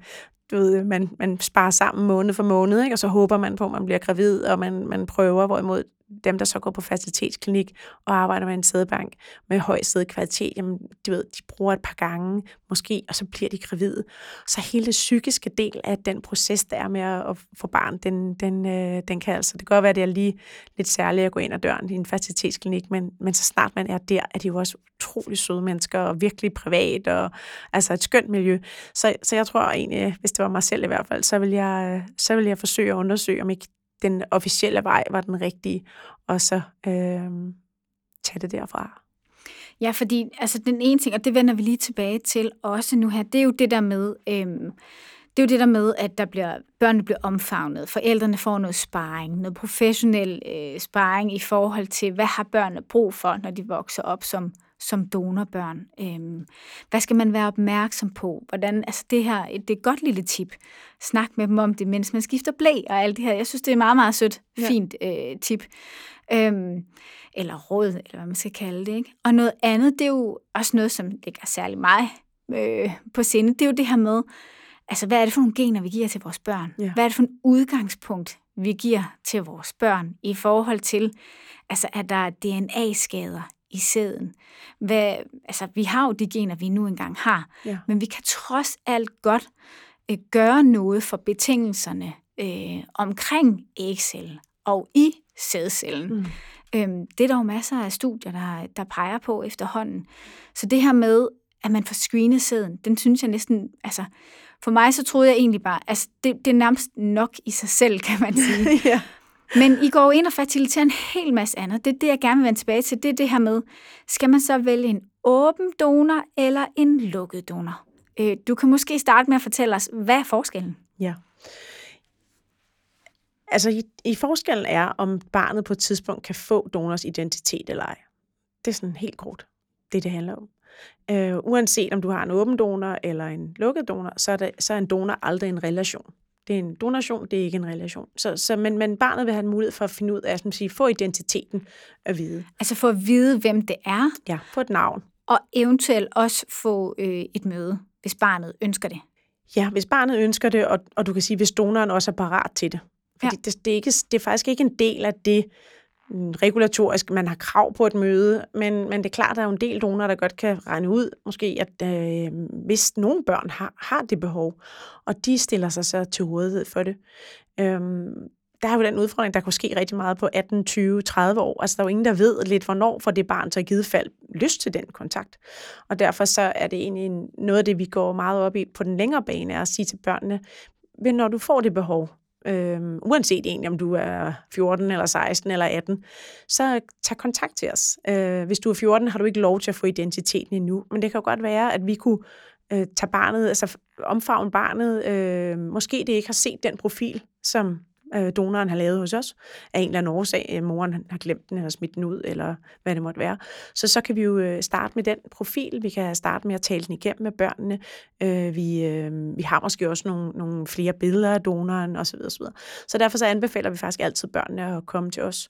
du ved, man, man sparer sammen måned for måned, ikke? og så håber man på, at man bliver gravid, og man, man prøver, hvorimod dem, der så går på facilitetsklinik og arbejder med en sædebank med høj sædekvalitet, jamen, du ved, de bruger et par gange måske, og så bliver de gravide. Så hele det psykiske del af den proces, der er med at få barn, den, den, øh, den kan altså, det kan godt være, at det er lige lidt særligt at gå ind ad døren i en facilitetsklinik, men, men så snart man er der, er de jo også utrolig søde mennesker, og virkelig privat, og altså et skønt miljø. Så, så jeg tror egentlig, hvis det var mig selv i hvert fald, så vil jeg, øh, så vil jeg forsøge at undersøge, om ikke den officielle vej var den rigtige, og så øh, tage det derfra. Ja, fordi altså, den ene ting, og det vender vi lige tilbage til også nu her, det er jo det der med, øh, det er jo det der med, at der bliver, børnene bliver omfavnet, forældrene får noget sparring, noget professionel øh, sparring i forhold til, hvad har børnene brug for, når de vokser op som, som donorbørn. Øhm, hvad skal man være opmærksom på? Hvordan, altså det her, det er et godt lille tip. Snak med dem om det, mens man skifter blæ og alt det her. Jeg synes, det er meget, meget sødt, ja. fint øh, tip. Øhm, eller råd, eller hvad man skal kalde det. Ikke? Og noget andet, det er jo også noget, som ligger særlig mig øh, på sinde, det er jo det her med, altså hvad er det for nogle gener, vi giver til vores børn? Ja. Hvad er det for en udgangspunkt, vi giver til vores børn i forhold til, altså er der DNA-skader i sæden. Hvad, altså, vi har jo de gener, vi nu engang har, Ja. men vi kan trods alt godt øh, gøre noget for betingelserne øh, omkring ægcellen og i sædcellen. Mm. Øhm, det er der jo masser af studier, der, der peger på efterhånden. Så det her med, at man får screenet sæden, den synes jeg næsten, altså, for mig så troede jeg egentlig bare, altså, det, det er nærmest nok i sig selv, kan man sige. [LAUGHS] ja. Men I går ind og faciliterer en hel masse andet. Det er det, jeg gerne vil vende tilbage til. Det er det her med, skal man så vælge en åben donor eller en lukket donor? Øh, du kan måske starte med at fortælle os, hvad er forskellen? Ja. Altså, i, i forskellen er, om barnet på et tidspunkt kan få donors identitet eller ej. Det er sådan helt kort, det det handler om. Øh, uanset om du har en åben donor eller en lukket donor, så er, det, så er en donor aldrig en relation. Det er en donation, det er ikke en relation. Så, så, men, men barnet vil have en mulighed for at finde ud af, som sige, få identiteten at vide. Altså for at vide, hvem det er, Ja, få et navn. og eventuelt også få øh, et møde, hvis barnet ønsker det. Ja, hvis barnet ønsker det, og, og du kan sige, hvis donoren også er parat til det. Fordi ja. det, det, er ikke, det er faktisk ikke en del af det Mm, regulatorisk, man har krav på et møde, men, men det er klart, at der er jo en del donorer, der godt kan regne ud, måske, at øh, hvis nogle børn har, har det behov, og de stiller sig så til rådighed for det. Øhm, der er jo den udfordring, der kunne ske rigtig meget på 18, 20, 30 år. Altså, der er jo ingen, der ved lidt, hvornår får det barn så i givet fald lyst til den kontakt. Og derfor så er det egentlig noget af det, vi går meget op i på den længere bane, er at sige til børnene, men når du får det behov, øhm, uanset egentlig om du er 14 eller 16 eller 18, så tag kontakt til os. Øh, hvis du er 14, har du ikke lov til at få identiteten endnu, men det kan jo godt være, at vi kunne øh, tage barnet, altså omfavne barnet, øh, måske det ikke har set den profil, som øh, donoren har lavet hos os, af en eller anden årsag, øh, moren har glemt den eller smidt den ud, eller hvad det måtte være. Så så kan vi jo øh, starte med den profil, vi kan starte med at tale den igennem med børnene, øh, vi, øh, vi har måske også nogle, nogle flere billeder af donoren osv. osv. Så derfor så anbefaler vi faktisk altid børnene at komme til os.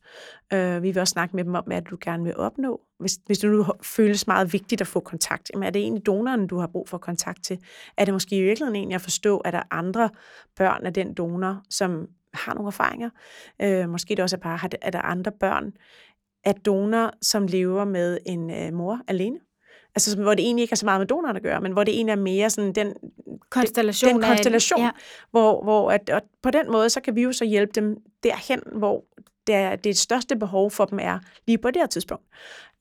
Øh, vi vil også snakke med dem om, hvad du gerne vil opnå. Hvis, hvis det nu føles meget vigtigt at få kontakt, jamen er det egentlig donoren, du har brug for kontakt til? Er det måske i virkeligheden egentlig at forstå, at der er andre børn af den donor, som har nogle erfaringer? Øh, måske det også er bare, at er der andre børn af donor, som lever med en øh, mor alene? Altså, hvor det egentlig ikke har så meget med donoren at gøre, men hvor det egentlig er mere sådan den, Konstellation den af- konstellation, ja. hvor, hvor at, og på den måde, så kan vi jo så hjælpe dem derhen, hvor det, er, det største behov for dem er lige på det her tidspunkt.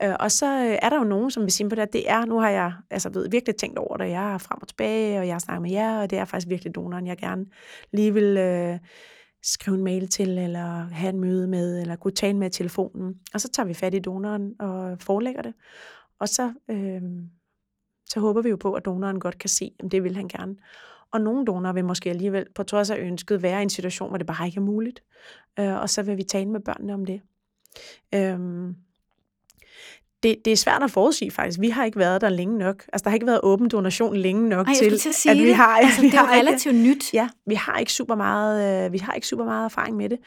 Øh, og så øh, er der jo nogen, som vil sige på det, at det er, nu har jeg altså, ved, virkelig tænkt over det, jeg er frem og tilbage, og jeg har snakket med jer, og det er faktisk virkelig donoren, jeg gerne lige vil øh, skrive en mail til, eller have en møde med, eller kunne tale med telefonen. Og så tager vi fat i donoren og forelægger det. Og så, øh, så håber vi jo på, at donoren godt kan se, om det vil han gerne. Og nogle donorer vil måske alligevel, på trods af ønsket, være i en situation, hvor det bare ikke er muligt. Øh, og så vil vi tale med børnene om det. Øh, det, det er svært at forudsige faktisk. Vi har ikke været der længe nok. Altså, der har ikke været åben donation længe nok Ej, til, til at at vi det. har... altså, [LAUGHS] vi det er jo har ikke- relativt nyt. Ja, vi har ikke super meget, øh, vi har ikke super meget erfaring med det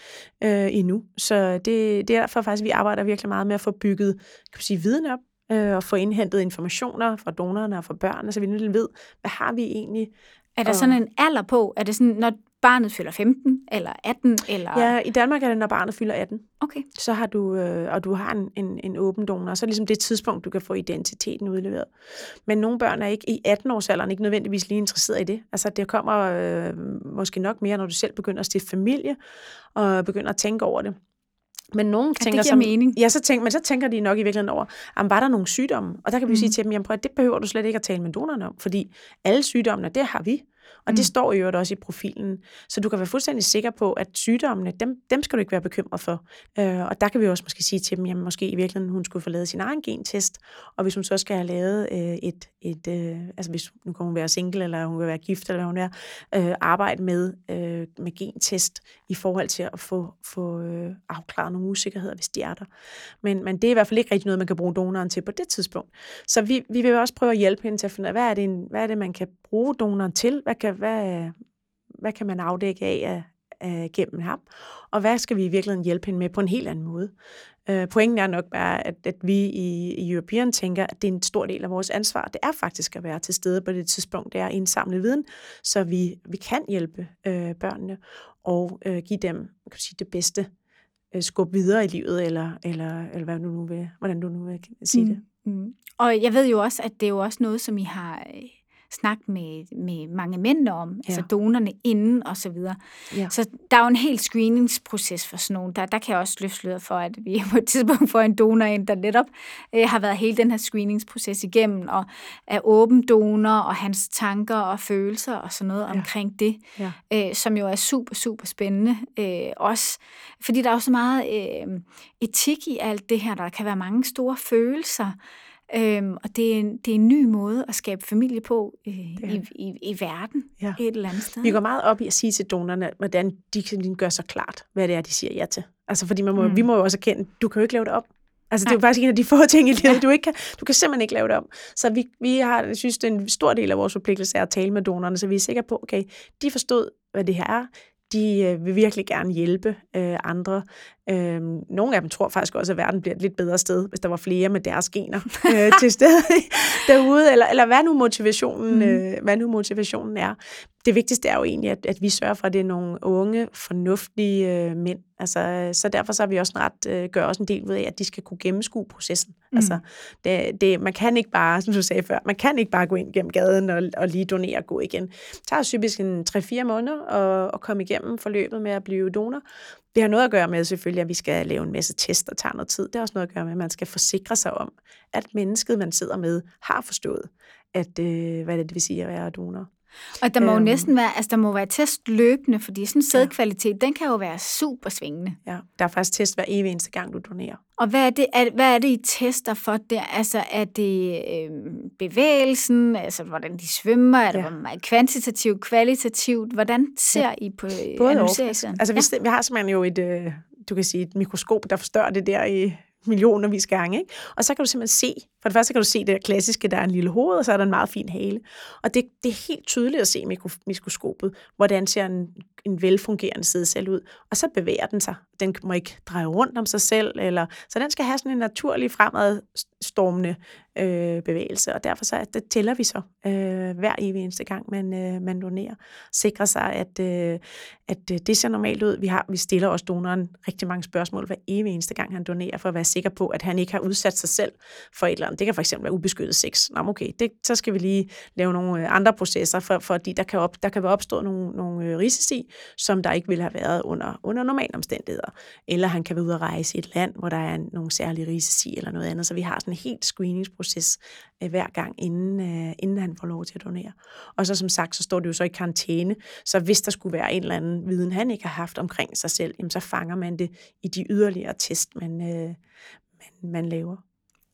øh, endnu. Så det, det er derfor faktisk, vi arbejder virkelig meget med at få bygget kan man sige, viden op, øh, og få indhentet informationer fra donorerne og fra børnene, så vi nu ved, hvad har vi egentlig Er der sådan en alder på? Er det sådan, når barnet fylder 15 eller 18? Eller... Ja, i Danmark er det, når barnet fylder 18. Okay. Så har du, øh, og du har en, en, en åben donor, så er det ligesom det tidspunkt, du kan få identiteten udleveret. Men nogle børn er ikke i 18-årsalderen ikke nødvendigvis lige interesseret i det. Altså det kommer øh, måske nok mere, når du selv begynder at stifte familie, og begynder at tænke over det. Men nogen det tænker giver som, mening. Ja, så tænker, men så tænker de nok i virkeligheden over, om var der nogle sygdomme? Og der kan vi Mm. sige til dem, jamen prøv, at det behøver du slet ikke at tale med donoren om, fordi alle sygdommene, det har vi. Og det Mm. står i øvrigt også i profilen. Så du kan være fuldstændig sikker på, at sygdommene, dem, dem skal du ikke være bekymret for. Øh, og der kan vi også måske sige til dem, jamen måske i virkeligheden, hun skulle få lavet sin egen gentest. Og hvis hun så skal have lavet øh, et, et øh, altså hvis nu kan hun være single, eller hun kan være gift, eller hvad hun er, øh, arbejde med, øh, med gentest i forhold til at få, få øh, afklaret nogle usikkerheder, hvis de er der. Men, men det er i hvert fald ikke rigtig noget, man kan bruge donoren til på det tidspunkt. Så vi, vi vil også prøve at hjælpe hende til at finde ud af, hvad er det, en, hvad er det man kan bruge donoren til? Hvad kan, hvad, hvad kan man afdække af, af, af gennem ham? Og hvad skal vi i virkeligheden hjælpe hende med på en helt anden måde? Øh, pointen er nok bare, at, at vi i, i European tænker, at det er en stor del af vores ansvar. Det er faktisk at være til stede på det tidspunkt, det er at indsamle viden, så vi, vi kan hjælpe øh, børnene og øh, give dem kan man sige, det bedste øh, skubbe videre i livet, eller, eller, eller hvad du nu vil, hvordan du nu vil sige det. Mm. Mm. Og jeg ved jo også, at det er jo også noget, som I har snakket med, med mange mænd om, ja. altså donerne inden og så videre. Ja. Så der er jo en helt screeningsproces for sådan nogen. Der, der kan jeg også løfte for, at vi på et tidspunkt får en donor ind, der netop øh, har været hele den her screeningsproces igennem, og er åben donor, og hans tanker og følelser og sådan noget ja. omkring det, ja. øh, som jo er super, super spændende. Øh, også fordi der er jo så meget øh, etik i alt det her. Der kan være mange store følelser, Øhm, og det er, en, det er en ny måde at skabe familie på øh, i, i, i verden ja. et eller andet sted. Vi går meget op i at sige til donerne, hvordan de kan gøre sig klart, hvad det er, de siger ja til. Altså fordi man må, mm. vi må jo også erkende, du kan jo ikke lave det op. Altså det er jo faktisk en af de få ting i livet, ja. du ikke kan. Du kan simpelthen ikke lave det om. Så vi, vi har, jeg synes, det er en stor del af vores forpligtelse at tale med donerne, så vi er sikre på, okay, de forstod, hvad det her er de øh, vil virkelig gerne hjælpe øh, andre. Øh, nogle af dem tror faktisk også, at verden bliver et lidt bedre sted, hvis der var flere med deres gener [LAUGHS] øh, til stede derude, eller, eller hvad nu motivationen, mm. øh, hvad nu motivationen er. Det vigtigste er jo egentlig, at, at vi sørger for, at det er nogle unge, fornuftige øh, mænd. Altså, så derfor så har vi også ret, øh, gør også en del ud af, at de skal kunne gennemskue processen. Mm. Altså, det, det, man kan ikke bare, som du sagde før, man kan ikke bare gå ind gennem gaden og, og lige donere og gå igen. Det tager typisk en 3-4 måneder at, at komme igennem forløbet med at blive donor. Det har noget at gøre med selvfølgelig, at vi skal lave en masse tester og tager noget tid. Det har også noget at gøre med, at man skal forsikre sig om, at mennesket, man sidder med, har forstået, at, øh, hvad det vil sige at være donor. Og der må øhm, jo næsten være, altså der må være test løbende, fordi sådan sædkvalitet, ja. den kan jo være super svingende. Ja, der er faktisk test hver evig eneste gang, du donerer. Og hvad er det, er, hvad er det I tester for der? Altså er det øh, bevægelsen, altså hvordan de svømmer, er det ja. kvantitativt, kvalitativt? Hvordan ser ja. I på Både analyseringen? Altså vi, ja. vi har simpelthen jo et, øh, du kan sige, et mikroskop, der forstørrer det der i millionervis gange. Ikke? Og så kan du simpelthen se, for det første kan du se det der klassiske, der er en lille hoved, og så er der en meget fin hale. Og det, det er helt tydeligt at se i mikroskopet, hvordan ser en, en velfungerende sædcelle ud. Og så bevæger den sig. Den må ikke dreje rundt om sig selv, eller, så den skal have sådan en naturlig fremadstormende øh, bevægelse, og derfor så det tæller vi så øh, hver evig eneste gang, man, øh, man donerer. Sikrer sig, at, øh, at øh, det ser normalt ud. Vi, har, vi stiller også donoren rigtig mange spørgsmål hver evig eneste gang, han donerer, for at være sikker på, at han ikke har udsat sig selv for et eller andet. Det kan for eksempel være ubeskyttet sex. Nå, okay, det, så skal vi lige lave nogle øh, andre processer, for, fordi der kan, op, der kan være opstået nogle, nogle øh, risici, som der ikke ville have været under, under normale omstændigheder. Eller han kan være ude at rejse i et land, hvor der er nogle særlige risici eller noget andet. Så vi har sådan en helt screeningsproces øh, hver gang, inden, øh, inden han får lov til at donere. Og så som sagt, så står det jo så i karantæne, så hvis der skulle være en eller anden viden, han ikke har haft omkring sig selv, jamen, så fanger man det i de yderligere test, man, øh, man, man laver.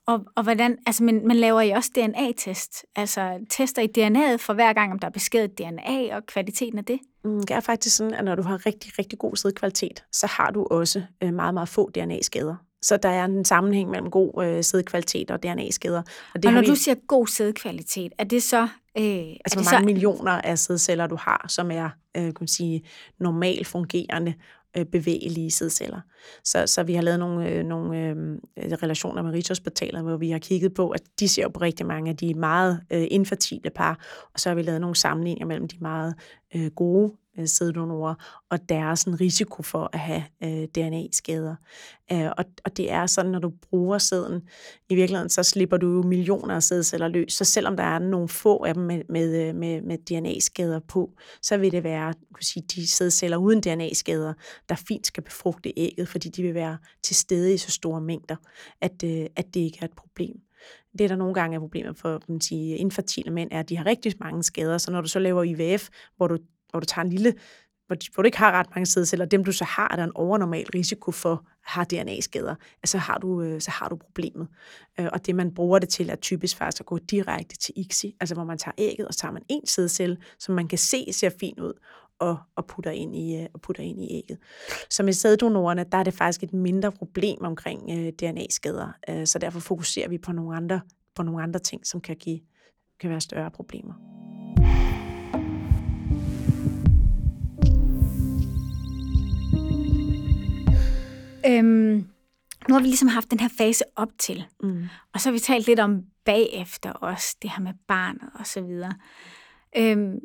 Og, og hvordan, altså, men, man laver I også DNA-test? Altså tester I DNA'et for hver gang, om der er beskrevet DNA og kvaliteten af det? Mm, det er faktisk sådan, at når du har rigtig, rigtig god sædkvalitet, så har du også øh, meget, meget få DNA-skader. Så der er en sammenhæng mellem god øh, sædkvalitet og DNA-skader. Og, det og når vi... du siger god sædkvalitet, er det så... Øh, altså, hvor mange så... millioner af sædceller du har, som er øh, kan man sige, normalt fungerende øh, bevægelige sædceller. Så, så vi har lavet nogle, øh, nogle øh, relationer med Rigshospitalet, hvor vi har kigget på, at de ser på rigtig mange af de meget øh, infertile par, og så har vi lavet nogle sammenligninger mellem de meget øh, gode Øh, sæddonorer og deres sådan, risiko for at have øh, DNA-skader. Øh, og, og det er sådan, når du bruger sæden, i virkeligheden, så slipper du jo millioner af sædceller løs. Så selvom der er nogle få af dem med, med, øh, med, med DNA-skader på, så vil det være kan sige, de sædceller uden DNA-skader, der fint skal befrugte ægget, fordi de vil være til stede i så store mængder, at, øh, at det ikke er et problem det, der nogle gange er problemer for man sige, infertile mænd, er, at de har rigtig mange skader. Så når du så laver IVF, hvor du hvor du tager en lille, hvor, hvor du ikke har ret mange sædceller, dem du så har, er der en overnormal risiko for har DNA-skader, så har du, øh, så har du problemet. Øh, og det, man bruger det til, er typisk faktisk at gå direkte til ICSI, altså hvor man tager ægget, og tager man en sædcelle, som man kan se ser fint ud, og, og, putter ind i, øh, og putter ind i ægget. Så med sæddonorerne, der er det faktisk et mindre problem omkring DNA-skader, så derfor fokuserer vi på nogle andre, på nogle andre ting, som kan, give, kan være større problemer. Øhm, nu har vi ligesom haft den her fase op til, mm. og så har vi talt lidt om bagefter også, det her med barnet og så videre. Øhm,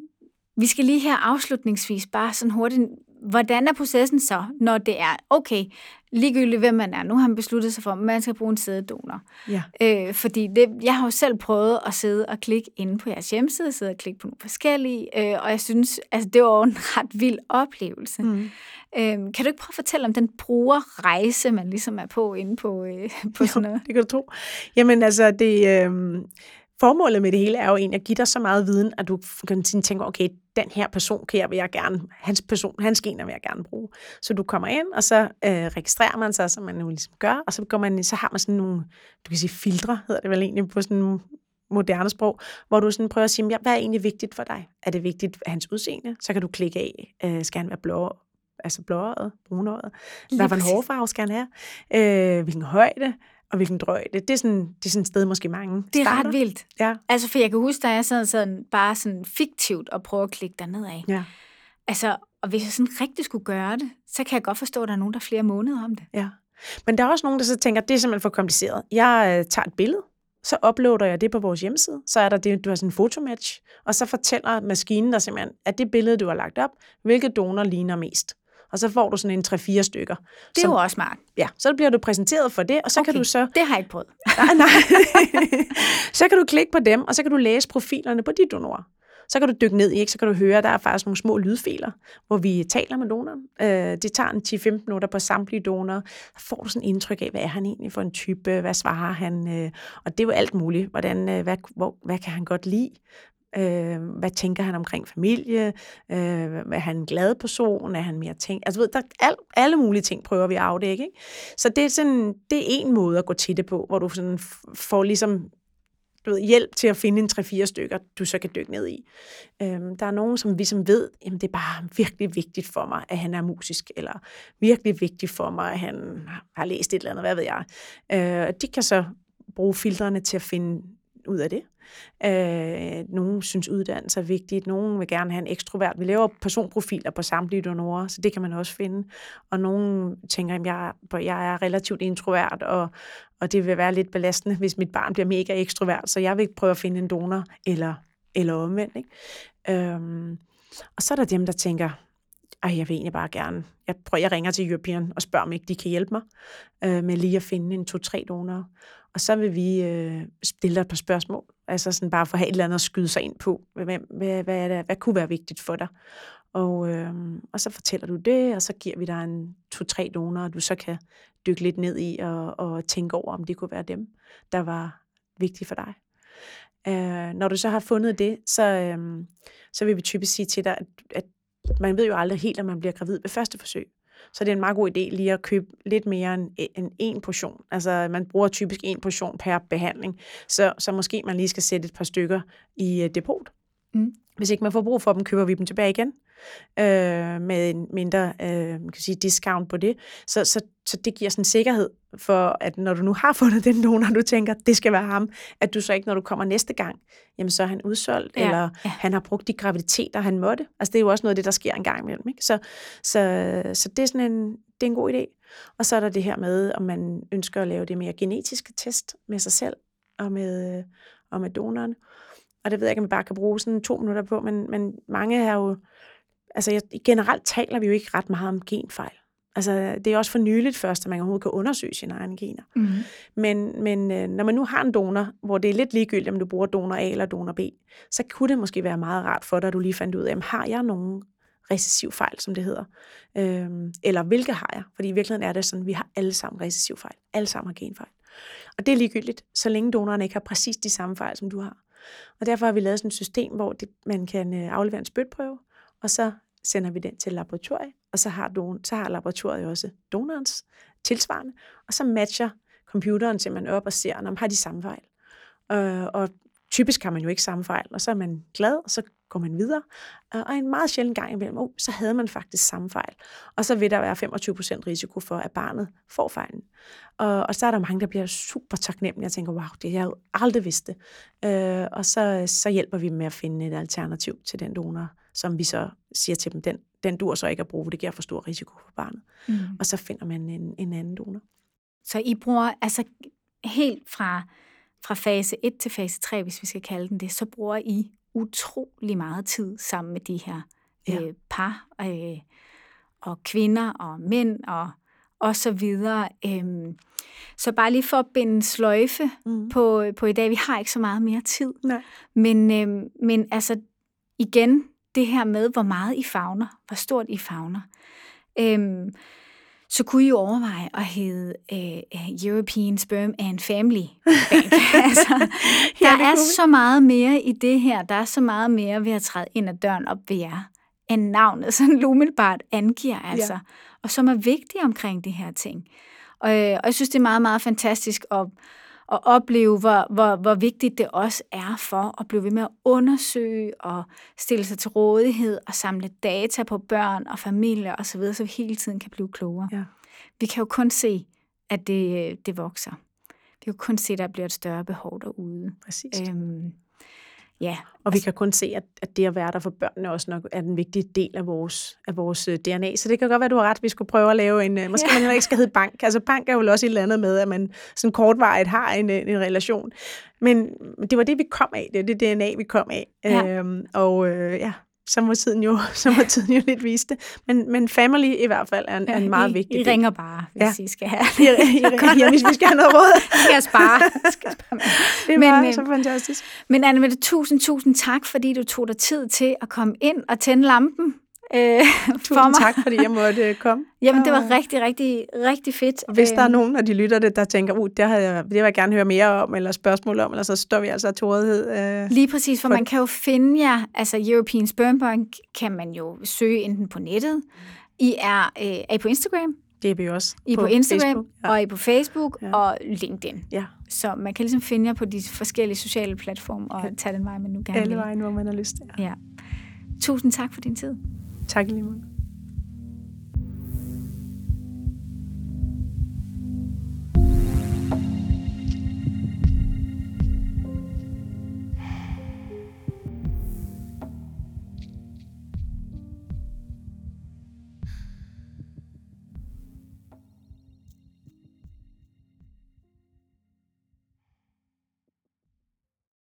vi skal lige her afslutningsvis bare sådan hurtigt hvordan er processen så, når det er, okay, ligegyldigt hvem man er, nu har man besluttet sig for, at man skal bruge en sæddonor. Ja. Øh, fordi det, jeg har jo selv prøvet at sidde og klikke inde på jeres hjemmeside, sidde og klikke på nogle forskellige, øh, og jeg synes, altså det var en [LAUGHS] ret vild oplevelse. Mm. Øh, kan du ikke prøve at fortælle om den brugerrejse, man ligesom er på inde på, øh, på [LAUGHS] sådan noget? Jo, det kan du tro. Jamen altså, det, øh, formålet med det hele er jo egentlig at give dig så meget viden, at du kan tænke, okay, den her person kan jeg, vil jeg gerne, hans, person, hans gener vil jeg gerne bruge. Så du kommer ind, og så øh, registrerer man sig, som man nu ligesom gør, og så, går man, så har man sådan nogle, du kan sige filtre, hedder det vel egentlig på sådan moderne sprog, hvor du sådan prøver at sige, hvad er egentlig vigtigt for dig? Er det vigtigt hans udseende? Så kan du klikke af, øh, skal han være blå, altså blåøjet, brunøjet? Hvad for en hårfarve skal han have? Øh, hvilken højde? Og hvilken drøjde. Det er sådan, det er sådan et sted, måske mange Det er starter. ret vildt. Ja. Altså, for jeg kan huske, da jeg sad sådan, bare sådan fiktivt og prøve at klikke derned af. Ja. Altså, og hvis jeg sådan rigtig skulle gøre det, så kan jeg godt forstå, at der er nogen, der er flere måneder om det. Ja. Men der er også nogen, der så tænker, det er simpelthen for kompliceret. Jeg øh, tager et billede, så uploader jeg det på vores hjemmeside. Så er der det, du har sådan en fotomatch, og så fortæller maskinen dig simpelthen, at det billede, du har lagt op, hvilke donor ligner mest og så får du sådan en 3-4 stykker. Det er som, jo også smart. Ja, så bliver du præsenteret for det, og så okay, kan du så... det har jeg ikke prøvet. [LAUGHS] nej, nej. [LAUGHS] så kan du klikke på dem, og så kan du læse profilerne på de donorer. Så kan du dykke ned i, ikke? så kan du høre, at der er faktisk nogle små lydfiler, hvor vi taler med donoren. Øh, det tager en 10-15 minutter på samtlige donorer. Så får du sådan en indtryk af, hvad er han egentlig for en type, hvad svarer han, øh, og det er jo alt muligt. Hvordan, øh, hvad, hvor, hvad kan han godt lide? Øh, hvad tænker han omkring familie? Øh, er han en glad person? Er han mere tænkt? Altså, ved, der, al, alle mulige ting prøver vi at afdække. Ikke? Så det er, sådan, det er en måde at gå til det på, hvor du sådan får ligesom du ved, hjælp til at finde en 3-4 stykker, du så kan dykke ned i. Øhm, der er nogen, som vi som ved, at det er bare virkelig vigtigt for mig, at han er musisk, eller virkelig vigtigt for mig, at han har læst et eller andet, hvad ved jeg. Øh, de kan så bruge filtrene til at finde ud af det. Øh, nogle synes uddannelse er vigtigt, nogle vil gerne have en ekstrovert. Vi laver personprofiler på samtlige donorer, så det kan man også finde. Og nogle tænker, at jeg, jeg er relativt introvert, og, og det vil være lidt belastende, hvis mit barn bliver mega ekstrovert, så jeg vil prøve at finde en donor, eller, eller omvendt. Ikke? Øhm, og så er der dem, der tænker, ej, jeg vil egentlig bare gerne, jeg, prøver, jeg ringer til European og spørger, om ikke de kan hjælpe mig øh, med lige at finde en to-tre donorer. Og så vil vi øh, stille dig et par spørgsmål, altså sådan bare for at have et eller andet at skyde sig ind på. Hvad, hvad, hvad, er det, hvad kunne være vigtigt for dig? Og, øh, og så fortæller du det, og så giver vi dig en to-tre donorer, du så kan dykke lidt ned i og, og tænke over, om det kunne være dem, der var vigtige for dig. Øh, når du så har fundet det, så, øh, så vil vi typisk sige til dig, at, at man ved jo aldrig helt, om man bliver gravid ved første forsøg. Så det er en meget god idé lige at købe lidt mere end, end en portion. Altså man bruger typisk en portion per behandling. Så, så måske man lige skal sætte et par stykker i uh, depot. Mm. Hvis ikke man får brug for dem, køber vi dem tilbage igen øh, med en mindre øh, man kan sige, discount på det. Så, så, så det giver sådan en sikkerhed for, at når du nu har [LAUGHS] fundet den donor, du tænker, det skal være ham, at du så ikke, når du kommer næste gang, jamen så er han udsolgt, ja, eller ja. han har brugt de graviditeter, han måtte. Altså det er jo også noget af det, der sker en gang imellem. Ikke? Så, så, så det er sådan en, det er en god idé. Og så er der det her med, om man ønsker at lave det mere genetiske test med sig selv og med, og med donoren. Og det ved jeg ikke, om vi bare kan bruge sådan to minutter på, men, men mange har jo altså jeg, generelt taler vi jo ikke ret meget om genfejl. Altså, det er også for nyligt først, at man overhovedet kan undersøge sine egne gener. Mm-hmm. Men, men øh, når man nu har en donor, hvor det er lidt ligegyldigt, om du bruger donor A eller donor B, så kunne det måske være meget rart for dig, at du lige fandt ud af, har jeg nogen recessiv fejl, som det hedder? Øhm, eller hvilke har jeg? Fordi i virkeligheden er det sådan, at vi har alle sammen recessiv fejl. Alle sammen har genfejl. Og det er ligegyldigt, så længe donoren ikke har præcis de samme fejl, som du har. Og derfor har vi lavet sådan et system, hvor det, man kan øh, aflevere en spytprøve, og så sender vi den til laboratoriet, og så har, don, så har laboratoriet også donorens tilsvarende, og så matcher computeren simpelthen op og ser, om har de samme fejl. Øh, og typisk har man jo ikke samme fejl, og så er man glad, og så går man videre. Og en meget sjældent gang imellem, oh, så havde man faktisk samme fejl. Og så vil der være 25% risiko for, at barnet får fejlen. Og, og så er der mange, der bliver super taknemmelige og tænker, wow, det har jeg jo aldrig vidst. Øh, og så, så hjælper vi med at finde et alternativ til den donor, som vi så siger til dem, den, den dur så ikke at bruge, det giver for stor risiko for barnet. Mm. Og så finder man en, en anden donor. Så I bruger altså helt fra, fra fase 1 til fase 3, hvis vi skal kalde den det, så bruger I utrolig meget tid sammen med de her ja. øh, par. Øh, og kvinder og mænd og, og så videre. Øhm, så bare lige for at binde sløjfe mm. på, på i dag. Vi har ikke så meget mere tid. Nej. Men, øhm, men altså igen, det her med, hvor meget I fagner, hvor stort I fagner. Øhm, så kunne I jo overveje at hedde uh, European Sperm and Family Bank. [LAUGHS] altså, der ja, er så meget mere i det her. Der er så meget mere ved at træde ind ad døren op ved jer, end navnet sådan [LAUGHS] umiddelbart angiver. Altså. Ja. Og som er vigtige omkring de her ting. Og, øh, og jeg synes, det er meget, meget fantastisk at, at opleve, hvor, hvor, hvor vigtigt det også er for at blive ved med at undersøge og stille sig til rådighed og samle data på børn og familier osv., så, så vi hele tiden kan blive klogere. Ja. Vi kan jo kun se, at det, det vokser. Vi kan jo kun se, at der bliver et større behov derude. Præcis. Øhm, Ja. Og vi kan kun se, at, at det at være der for børnene også nok er en vigtig del af vores, af vores øh, DNA. Så det kan godt være, du har ret, vi skulle prøve at lave en... Øh, [LAUGHS] måske ja. man heller ikke skal hedde bank. Altså bank er jo også et eller andet med, at man sådan kortvarigt har en, øh, en relation. Men det var det, vi kom af. Det er det DNA, vi kom af. Ja. Øhm, og øh, ja, så må tiden jo, [LAUGHS] så må tiden jo lidt vise det. Men, men family i hvert fald er en, ja, en meget I, vigtig I ringer bare, hvis ja. I skal have. I, I, I, ja, hvis vi skal have noget råd. I [LAUGHS] skal spare. [LAUGHS] skal spare det er men, bare øh, så fantastisk. Men Anne, tusind, tusind tak, fordi du tog dig tid til at komme ind og tænde lampen øh, [LAUGHS] Tusind for mig. tak, fordi jeg måtte øh, komme. [LAUGHS] Jamen, det var rigtig, rigtig, rigtig fedt. Og hvis der er øhm. nogen, når de lytter det, der tænker, uh, det, har jeg, det vil jeg gerne høre mere om, eller spørgsmål om, eller så står vi altså til rådighed. Øh, Lige præcis, for, for man kan jo finde jer, altså European Sperm Bank kan man jo søge enten på nettet. I er, øh, er I på Instagram? Det er vi også. I på, på Instagram, Facebook, ja. og I på Facebook ja. og LinkedIn. Ja. Så man kan ligesom finde jer på de forskellige sociale platforme og ja. tage den vej, man nu gerne vil. Alle vejen, hvor man har lyst til. Ja. Tusind tak for din tid. Tak lige meget.